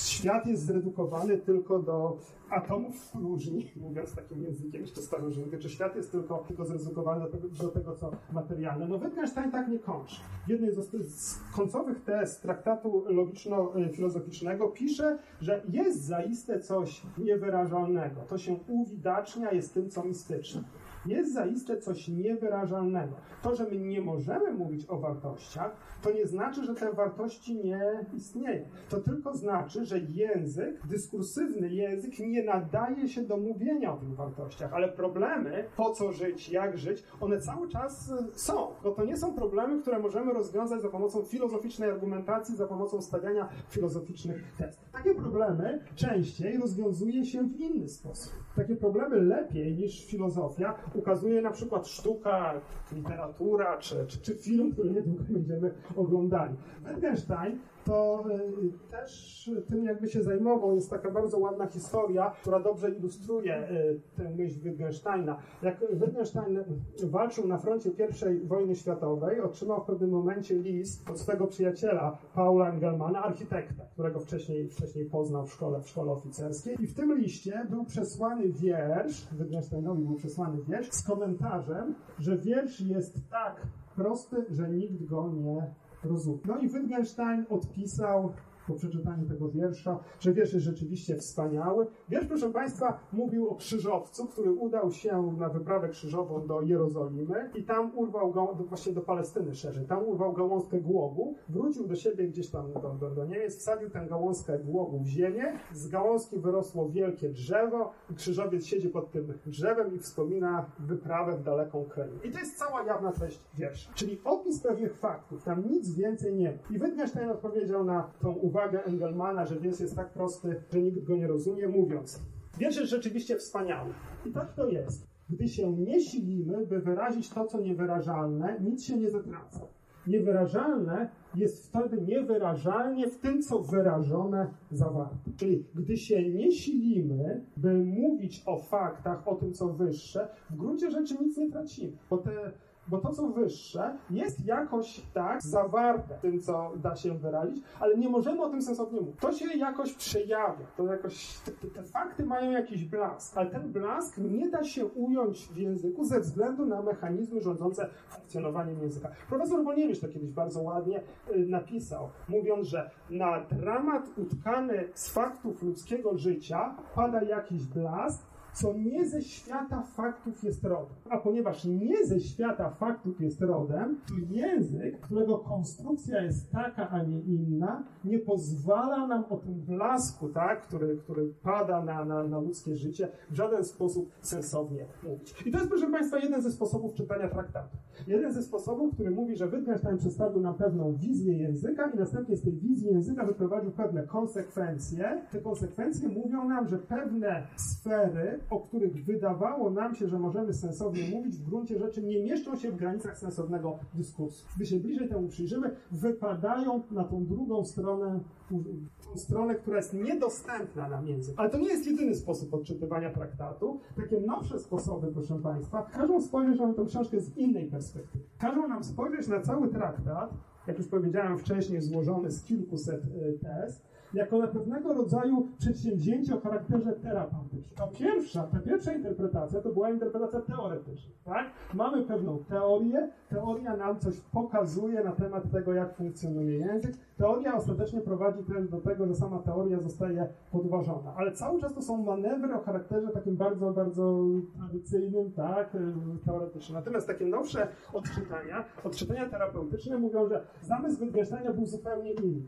świat jest zredukowany tylko do atomów w próżni, mówiąc takim językiem jeszcze starożytnym? Czy świat jest tylko, tylko zredukowany do tego, do tego, co materialne? No Wittgenstein tak nie kończy. W jednej z, z końcowych tez traktatu logiczno-filozoficznego pisze, że jest zaiste coś niewyrażalnego. To się uwidacznia, jest tym, co mistyczne jest zaiste coś niewyrażalnego. To, że my nie możemy mówić o wartościach, to nie znaczy, że te wartości nie istnieją. To tylko znaczy, że język, dyskursywny język nie nadaje się do mówienia o tych wartościach, ale problemy, po co żyć, jak żyć, one cały czas y, są. Bo to nie są problemy, które możemy rozwiązać za pomocą filozoficznej argumentacji, za pomocą stawiania filozoficznych test. Takie problemy częściej rozwiązuje się w inny sposób. Takie problemy lepiej niż filozofia ukazuje na przykład sztuka, literatura czy, czy, czy film, który niedługo będziemy oglądali. Wittgenstein to y, też tym jakby się zajmował. Jest taka bardzo ładna historia, która dobrze ilustruje y, tę myśl Wittgensteina. Jak Wittgenstein walczył na froncie I wojny światowej, otrzymał w pewnym momencie list od swego przyjaciela Paula Engelmana, architekta, którego wcześniej, wcześniej poznał w szkole, w szkole oficerskiej. I w tym liście był przesłany wiersz, Wittgensteinowi był przesłany wiersz z komentarzem, że wiersz jest tak prosty, że nikt go nie rozumie. No i Wittgenstein odpisał po przeczytaniu tego wiersza, że wiersz jest rzeczywiście wspaniały. Wiersz, proszę Państwa, mówił o krzyżowcu, który udał się na wyprawę krzyżową do Jerozolimy i tam urwał go, właśnie do Palestyny szerzej, tam urwał gałązkę głogu, wrócił do siebie gdzieś tam do, do, do Niemiec, wsadził tę gałązkę głogu w ziemię, z gałązki wyrosło wielkie drzewo i krzyżowiec siedzi pod tym drzewem i wspomina wyprawę w daleką krainę. I to jest cała jawna treść wiersza, czyli opis pewnych faktów, tam nic więcej nie ma. I Wittgenstein odpowiedział na tą uwagę Engelmana, że wiersz jest tak prosty, że nikt go nie rozumie, mówiąc Wiersz jest rzeczywiście wspaniały. I tak to jest. Gdy się nie silimy, by wyrazić to, co niewyrażalne, nic się nie zatraca. Niewyrażalne jest wtedy niewyrażalnie w tym, co wyrażone zawarte. Czyli gdy się nie silimy, by mówić o faktach, o tym, co wyższe, w gruncie rzeczy nic nie tracimy. Bo te bo to, co wyższe, jest jakoś tak zawarte tym, co da się wyrazić, ale nie możemy o tym sensownie mówić. To się jakoś przejawia, to jakoś, te, te fakty mają jakiś blask, ale ten blask nie da się ująć w języku ze względu na mechanizmy rządzące funkcjonowaniem języka. Profesor Wolniewicz to kiedyś bardzo ładnie y, napisał, mówiąc, że na dramat utkany z faktów ludzkiego życia pada jakiś blask, co nie ze świata faktów jest rodem. A ponieważ nie ze świata faktów jest rodem, to język, którego konstrukcja jest taka, a nie inna, nie pozwala nam o tym blasku, tak, który, który pada na, na, na ludzkie życie, w żaden sposób sensownie mówić. I to jest, proszę Państwa, jeden ze sposobów czytania traktatu. Jeden ze sposobów, który mówi, że Wittgenstein przedstawił nam pewną wizję języka i następnie z tej wizji języka wyprowadził pewne konsekwencje. Te konsekwencje mówią nam, że pewne sfery, o których wydawało nam się, że możemy sensownie mówić, w gruncie rzeczy nie mieszczą się w granicach sensownego dyskursu. Gdy się bliżej temu przyjrzymy, wypadają na tą drugą stronę, tą stronę, która jest niedostępna nam język. Ale to nie jest jedyny sposób odczytywania traktatu. Takie nowsze sposoby, proszę Państwa, każą spojrzeć na tę książkę z innej perspektywy. Każą nam spojrzeć na cały traktat, jak już powiedziałem wcześniej, złożony z kilkuset y, tez, jako na pewnego rodzaju przedsięwzięcie o charakterze terapeutycznym. To pierwsza, ta pierwsza interpretacja to była interpretacja teoretyczna. Tak? Mamy pewną teorię, teoria nam coś pokazuje na temat tego, jak funkcjonuje język. Teoria ostatecznie prowadzi też do tego, że sama teoria zostaje podważona. Ale cały czas to są manewry o charakterze takim bardzo, bardzo tradycyjnym, tak, teoretycznym. Natomiast takie nowsze odczytania, odczytania terapeutyczne mówią, że zamysł Wittgensteina był zupełnie inny.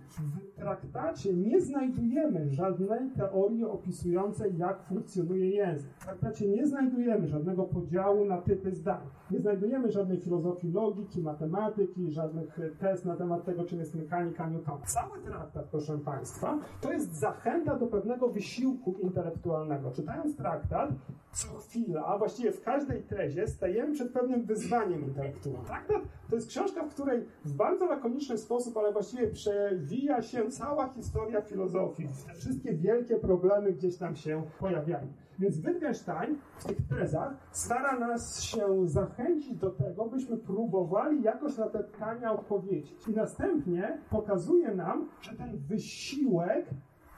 W traktacie nie znajdujemy żadnej teorii opisującej, jak funkcjonuje język. W traktacie nie znajdujemy żadnego podziału na typy zdań. Nie znajdujemy żadnej filozofii logiki, matematyki, żadnych tez na temat tego, czym jest mechanika Newtona. Cały traktat, proszę Państwa, to jest zachęta do pewnego wysiłku intelektualnego. Czytając traktat, co chwila, a właściwie w każdej tezie stajemy przed pewnym wyzwaniem intelektualnym. Traktat to jest książka, w której w bardzo lakoniczny sposób, ale właściwie przewija się cała historia filozofii. Te wszystkie wielkie problemy gdzieś tam się pojawiają. Więc Wittgenstein w tych tezach stara nas się zachęcić do tego, byśmy próbowali jakoś na te pytania odpowiedzieć. I następnie pokazuje nam, że ten wysiłek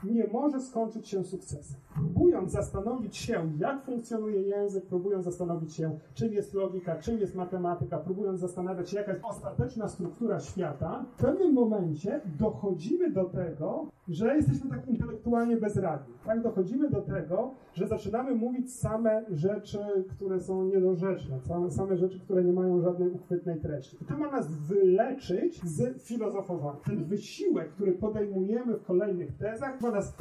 nie może skończyć się sukcesem. Próbując zastanowić się, jak funkcjonuje język, próbując zastanowić się, czym jest logika, czym jest matematyka, próbując zastanawiać się, jaka jest ostateczna struktura świata, w pewnym momencie dochodzimy do tego, że jesteśmy tak intelektualnie bezradni. Tak dochodzimy do tego, że zaczynamy mówić same rzeczy, które są niedorzeczne, same, rzeczy, które nie mają żadnej uchwytnej treści. I to ma nas wyleczyć z filozofowania. Ten wysiłek, który podejmujemy w kolejnych tezach, ma nas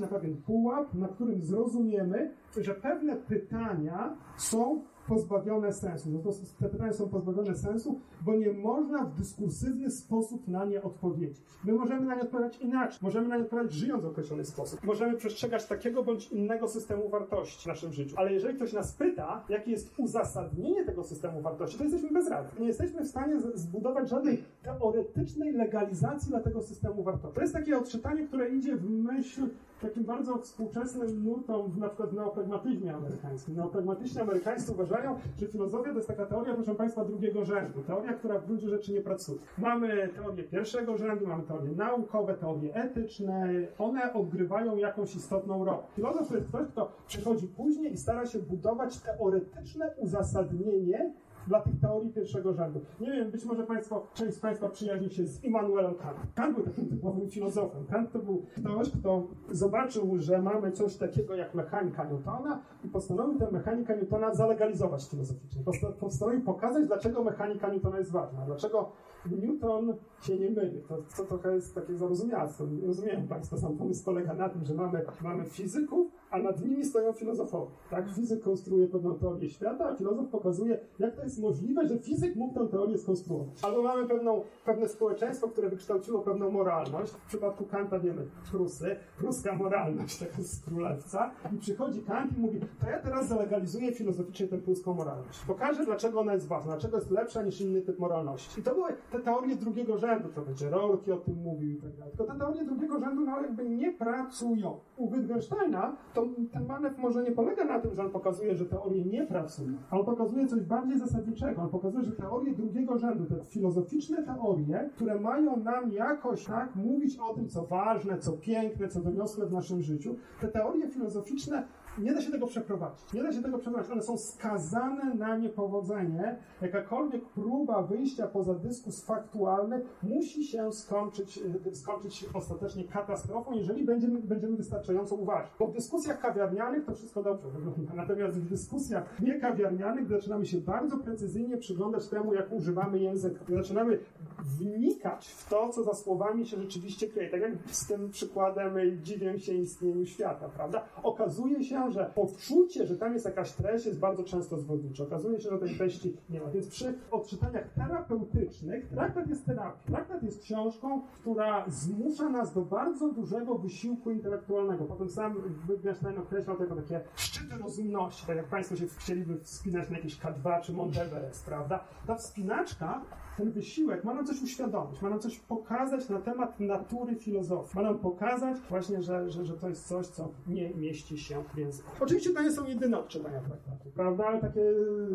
na pewien pułap, na którym zrozumiemy, że pewne pytania są pozbawione sensu. No to, te pytania są pozbawione sensu, bo nie można w dyskursywny sposób na nie odpowiedzieć. My możemy na nie odpowiadać inaczej. Możemy na nie odpowiadać żyjąc w określony sposób. Możemy przestrzegać takiego bądź innego systemu wartości w naszym życiu. Ale jeżeli ktoś nas pyta, jakie jest uzasadnienie tego systemu wartości, to jesteśmy bezradni. Nie jesteśmy w stanie zbudować żadnej teoretycznej legalizacji dla tego systemu wartości. To jest takie odczytanie, które idzie w myśl takim bardzo współczesnym nurtom, na przykład w neopragmatyzmie amerykańskim. Neopragmatyści amerykańscy uważają, że filozofia to jest taka teoria, proszę Państwa, drugiego rzędu. Teoria, która w gruncie rzeczy nie pracuje. Mamy teorie pierwszego rzędu, mamy teorie naukowe, teorie etyczne. One odgrywają jakąś istotną rolę. Filozof to jest ktoś, kto przychodzi później i stara się budować teoretyczne uzasadnienie dla tych teorii pierwszego rzędu. Nie wiem, być może Państwo, część z Państwa przyjaźni się z Immanuelem Kantem. Kant był takim typowym filozofem. Kant to był ktoś, kto zobaczył, że mamy coś takiego jak mechanika Newtona i postanowił tę mechanikę Newtona zalegalizować filozoficznie. Postanowił pokazać, dlaczego mechanika Newtona jest ważna, dlaczego Newton się nie myli. To, to trochę jest takie zarozumialstwo. Rozumieją Państwo, sam pomysł polega na tym, że mamy, mamy fizyków, a nad nimi stoją filozofowie. Tak? Fizyk konstruuje pewną teorię świata, a filozof pokazuje, jak to jest możliwe, że fizyk mógł tę teorię skonstruować. Albo mamy pewną, pewne społeczeństwo, które wykształciło pewną moralność. W przypadku Kanta wiemy Prusy, pruska moralność, tak jest królewca. I przychodzi Kant i mówi, to ja teraz zalegalizuję filozoficznie tę pruską moralność. Pokażę, dlaczego ona jest ważna, dlaczego jest lepsza niż inny typ moralności. I to były te teorie drugiego rzędu, to będzie Rorki o tym mówił i tak dalej. Tylko te teorie drugiego rzędu no, jakby nie pracują. U Wittgensteina to ten manewr może nie polega na tym, że on pokazuje, że teorie nie pracują, on pokazuje coś bardziej zasadniczego. On pokazuje, że teorie drugiego rzędu, te filozoficzne teorie, które mają nam jakoś tak mówić o tym, co ważne, co piękne, co doniosłe w naszym życiu, te teorie filozoficzne nie da się tego przeprowadzić. Nie da się tego przeprowadzić. One są skazane na niepowodzenie. Jakakolwiek próba wyjścia poza dyskurs faktualny musi się skończyć, e, skończyć ostatecznie katastrofą, jeżeli będziemy, będziemy wystarczająco uważni. Bo w dyskusjach kawiarnianych to wszystko dobrze wygląda. Natomiast w dyskusjach niekawiarnianych zaczynamy się bardzo precyzyjnie przyglądać temu, jak używamy języka. Zaczynamy wnikać w to, co za słowami się rzeczywiście kryje. Tak jak z tym przykładem dziwię się istnieniu świata, prawda? Okazuje się, że poczucie, że tam jest jakaś treść, jest bardzo często zwodnicze. Okazuje się, że tej treści nie ma. Więc przy odczytaniach terapeutycznych traktat jest terapią. Traktat jest książką, która zmusza nas do bardzo dużego wysiłku intelektualnego. Potem sam Wittgenstein określał tego takie szczyty rozumności, tak jak Państwo się chcieliby wspinać na jakieś K2 czy Mount Everest, prawda? Ta wspinaczka ten wysiłek ma nam coś uświadomić, ma nam coś pokazać na temat natury filozofii. Ma nam pokazać właśnie, że, że, że to jest coś, co nie mieści się w języku. Oczywiście to nie są jedyne odczytania traktatu, prawda? Ale takie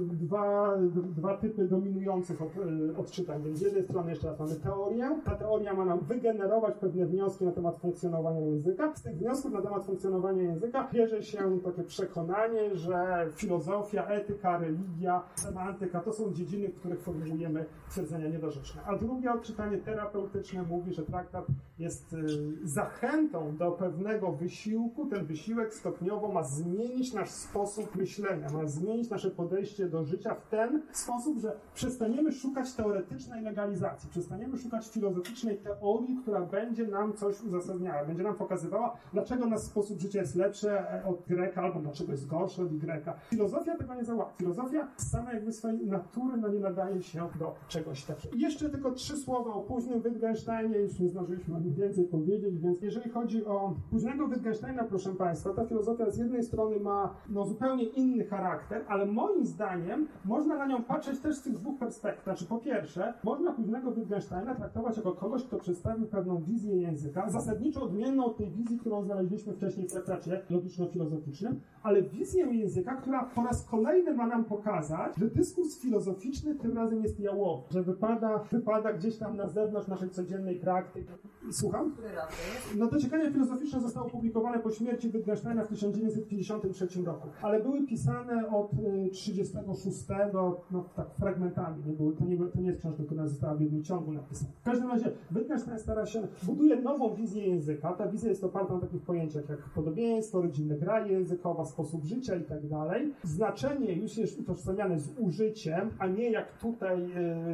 dwa, dwa typy dominujących od, e, odczytań. Więc z jednej strony jeszcze raz mamy teorię. Ta teoria ma nam wygenerować pewne wnioski na temat funkcjonowania języka. Z tych wniosków na temat funkcjonowania języka bierze się takie przekonanie, że filozofia, etyka, religia, semantyka to są dziedziny, w których formułujemy twierdzenia niedorzeczne. A drugie odczytanie terapeutyczne mówi, że traktat jest y, zachętą do pewnego wysiłku. Ten wysiłek stopniowo ma zmienić nasz sposób myślenia, ma zmienić nasze podejście do życia w ten sposób, że przestaniemy szukać teoretycznej legalizacji, przestaniemy szukać filozoficznej teorii, która będzie nam coś uzasadniała, będzie nam pokazywała, dlaczego nasz sposób życia jest lepszy e, od Greka, albo dlaczego jest gorszy od Greka. Filozofia tego nie załatwi. Filozofia sama jakby swojej natury no, nie nadaje się do czegoś takiego. Jeszcze tylko trzy słowa o późnym Wittgensteinie, już nie zdążyliśmy o nim więcej powiedzieć, więc jeżeli chodzi o późnego Wittgensteina, proszę Państwa, ta filozofia z jednej strony ma no, zupełnie inny charakter, ale moim zdaniem można na nią patrzeć też z tych dwóch perspektyw. Znaczy, po pierwsze, można późnego Wittgensteina traktować jako kogoś, kto przedstawił pewną wizję języka, zasadniczo odmienną od tej wizji, którą znaleźliśmy wcześniej w traktacie logiczno-filozoficznym, ale wizję języka, która po raz kolejny ma nam pokazać, że dyskurs filozoficzny tym razem jest jałowy, że wypada, wypada gdzieś tam na zewnątrz naszej codziennej praktyki. Słucham? Który rok to jest? No dociekania filozoficzne zostało opublikowane po śmierci Wittgensteina w 1953 roku, ale były pisane od y, 36, no tak fragmentami, nie były, to, nie, to nie jest książka, która została w jednym ciągu napisana. W każdym razie Wittgenstein stara się, buduje nową wizję języka, ta wizja jest oparta na takich pojęciach jak podobieństwo, rodzinne gra językowa, sposób życia i tak dalej. Znaczenie już jest utożsamiane z użyciem, a nie jak tutaj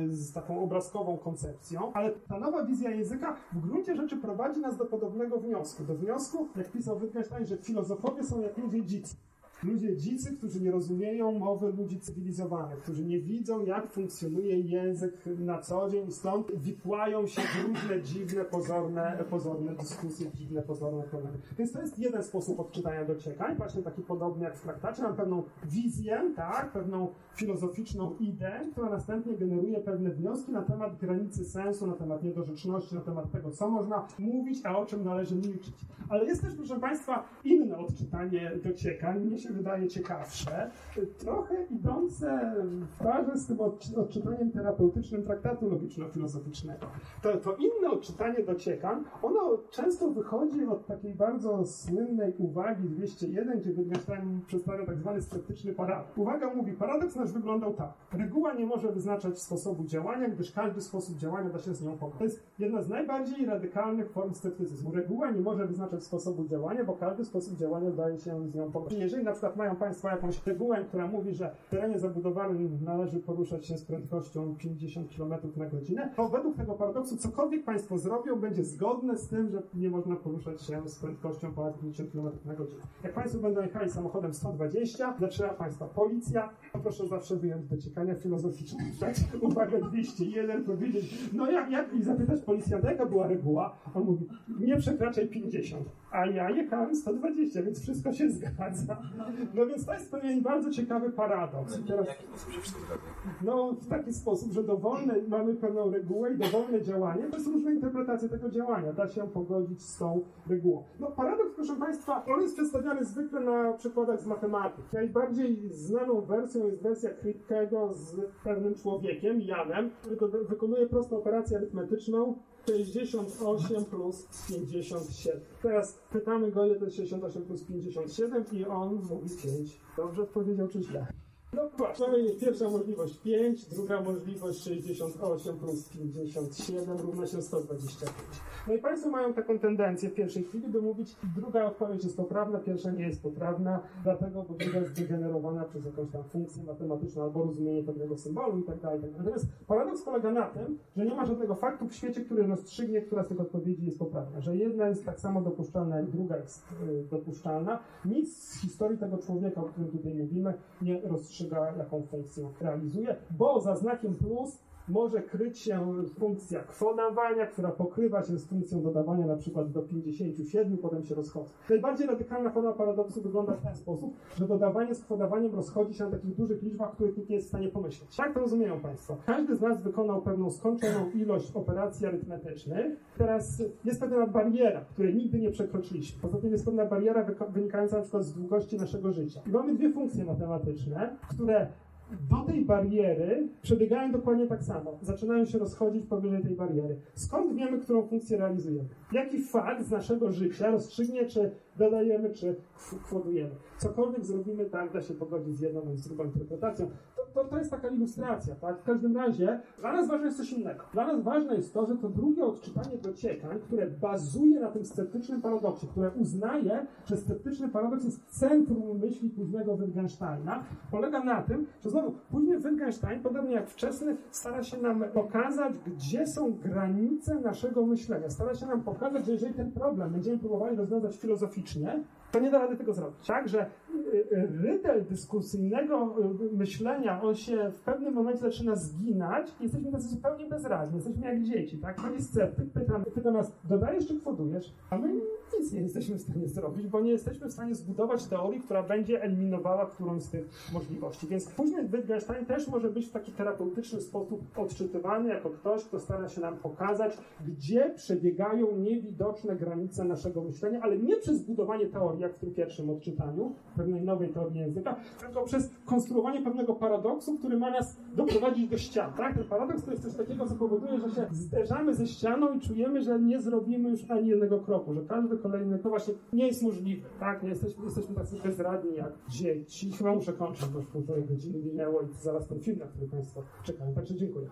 y, z taką obrazkową koncepcją, ale ta nowa wizja języka w gruncie rzeczy prowadzi nas do podobnego wniosku. Do wniosku, jak pisał Wittgenstein, że filozofowie są jak ludzie dzicy. Ludzie dzicy, którzy nie rozumieją mowy ludzi cywilizowanych, którzy nie widzą, jak funkcjonuje język na co dzień, stąd wikłają się w różne dziwne, pozorne, pozorne dyskusje, dziwne, pozorne problemy. Więc to jest jeden sposób odczytania dociekań, właśnie taki podobny jak w traktacie. Mam pewną wizję, tak, pewną filozoficzną ideę, która następnie generuje pewne wnioski na temat granicy sensu, na temat niedorzeczności, na temat tego, co można mówić, a o czym należy milczyć. Ale jest też, proszę Państwa, inne odczytanie dociekań. Mnie się wydaje ciekawsze, trochę idące w parze z tym odczy- odczytaniem terapeutycznym traktatu logiczno-filozoficznego. To, to inne odczytanie dociekań, ono często wychodzi od takiej bardzo słynnej uwagi 201, gdzie Wittgenstein przedstawia tak zwany sceptyczny paradoks. Uwaga mówi, paradoks nasz wyglądał tak. Reguła nie może wyznaczać sposobu działania, gdyż każdy sposób działania da się z nią pogodzić. To jest jedna z najbardziej radykalnych form sceptycyzmu. Reguła nie może wyznaczać sposobu działania, bo każdy sposób działania daje się z nią pogodzić. Jeżeli na przykład mają Państwo jakąś regułę, która mówi, że w terenie zabudowanym należy poruszać się z prędkością 50 km na godzinę, to według tego paradoksu cokolwiek Państwo zrobią, będzie zgodne z tym, że nie można poruszać się z prędkością ponad 50 km na godzinę. Jak Państwo będą jechali samochodem 120, zaczyna Państwa policja, proszę zawsze wyjąć filozoficzne. Tak? Uwaga 201, powiedzieć, no jak, jak i zapytać policjanta, jaka była reguła? On mówi, nie przekraczaj 50, a ja jechałem 120, więc wszystko się zgadza. No więc to jest pewien bardzo ciekawy paradoks. I teraz, no w taki sposób, że dowolne, mamy pewną regułę i dowolne działanie, to jest różna interpretacja tego działania, da się pogodzić z tą regułą. No paradoks, proszę Państwa, on jest przedstawiany zwykle na przykładach z matematyki. Najbardziej znaną wersją jest wersja Kripkego z pewnym człowiekiem, Janem, który wykonuje prostą operację arytmetyczną 68 plus 57. Teraz pytamy go, ile to jest 68 plus 57 i on mówi 5. Dobrze odpowiedział czy źle? No pierwsza możliwość 5, druga możliwość 68 plus 57 równa się 125. No i Państwo mają taką tendencję w pierwszej chwili, by mówić, druga odpowiedź jest poprawna, pierwsza nie jest poprawna, dlatego, bo druga jest wygenerowana przez jakąś tam funkcję matematyczną albo rozumienie pewnego symbolu i tak dalej. tak dalej. Natomiast paradoks polega na tym, że nie ma żadnego faktu w świecie, który rozstrzygnie, która z tych odpowiedzi jest poprawna. Że jedna jest tak samo dopuszczalna, jak druga jest y, dopuszczalna. Nic z historii tego człowieka, o którym tutaj mówimy, nie rozstrzyga, jaką funkcję realizuje, bo za znakiem plus może kryć się funkcja kwodawania, która pokrywa się z funkcją dodawania na przykład do 57, potem się rozchodzi. Najbardziej radykalna forma paradoksu wygląda w ten sposób, że dodawanie z kwodowaniem rozchodzi się na takich dużych liczbach, których nikt nie jest w stanie pomyśleć. Tak to rozumieją Państwo. Każdy z nas wykonał pewną skończoną ilość operacji arytmetycznych. Teraz jest pewna bariera, której nigdy nie przekroczyliśmy. Poza tym jest pewna bariera wynikająca na przykład z długości naszego życia. I mamy dwie funkcje matematyczne, które do tej bariery przebiegają dokładnie tak samo. Zaczynają się rozchodzić powyżej tej bariery. Skąd wiemy, którą funkcję realizujemy? Jaki fakt z naszego życia rozstrzygnie, czy dodajemy, czy kwodujemy? Cokolwiek zrobimy, tak da się pogodzić z jedną i z drugą interpretacją. To, to, to jest taka ilustracja, tak? W każdym razie dla nas ważne jest coś innego. Dla nas ważne jest to, że to drugie odczytanie dociekań, które bazuje na tym sceptycznym paradoksie, które uznaje, że sceptyczny paradoks jest centrum myśli późnego Wittgensteina, polega na tym, że znowu późny Wittgenstein, podobnie jak wczesny, stara się nam pokazać, gdzie są granice naszego myślenia. Stara się nam pokazać, że jeżeli ten problem będziemy próbowali rozwiązać filozoficznie, to nie da rady tego zrobić. Tak, że y, y, dyskusyjnego y, myślenia, on się w pewnym momencie zaczyna zginać i jesteśmy tacy zupełnie bezradni, jesteśmy jak dzieci, tak? Chodzi sceptyk, pyta, pyta nas, dodajesz czy kwodujesz? A my nic nie jesteśmy w stanie zrobić, bo nie jesteśmy w stanie zbudować teorii, która będzie eliminowała którąś z tych możliwości. Więc później Wittgenstein też może być w taki terapeutyczny sposób odczytywany jako ktoś, kto stara się nam pokazać, gdzie przebiegają niewidoczne granice naszego myślenia, ale nie przez budowanie teorii, jak w tym pierwszym odczytaniu, pewnej nowej teorii języka, tylko przez konstruowanie pewnego paradoksu, który ma nas doprowadzić do ścian. Tak? Ten paradoks to jest coś takiego, co powoduje, że się zderzamy ze ścianą i czujemy, że nie zrobimy już ani jednego kroku, że każdy kolejny to właśnie nie jest możliwe. Tak? Nie jesteśmy, jesteśmy tacy bezradni jak dzieci. Chyba muszę kończyć, bo już półtorej godziny minęło i zaraz ten film, na który Państwo czekają. Także dziękuję.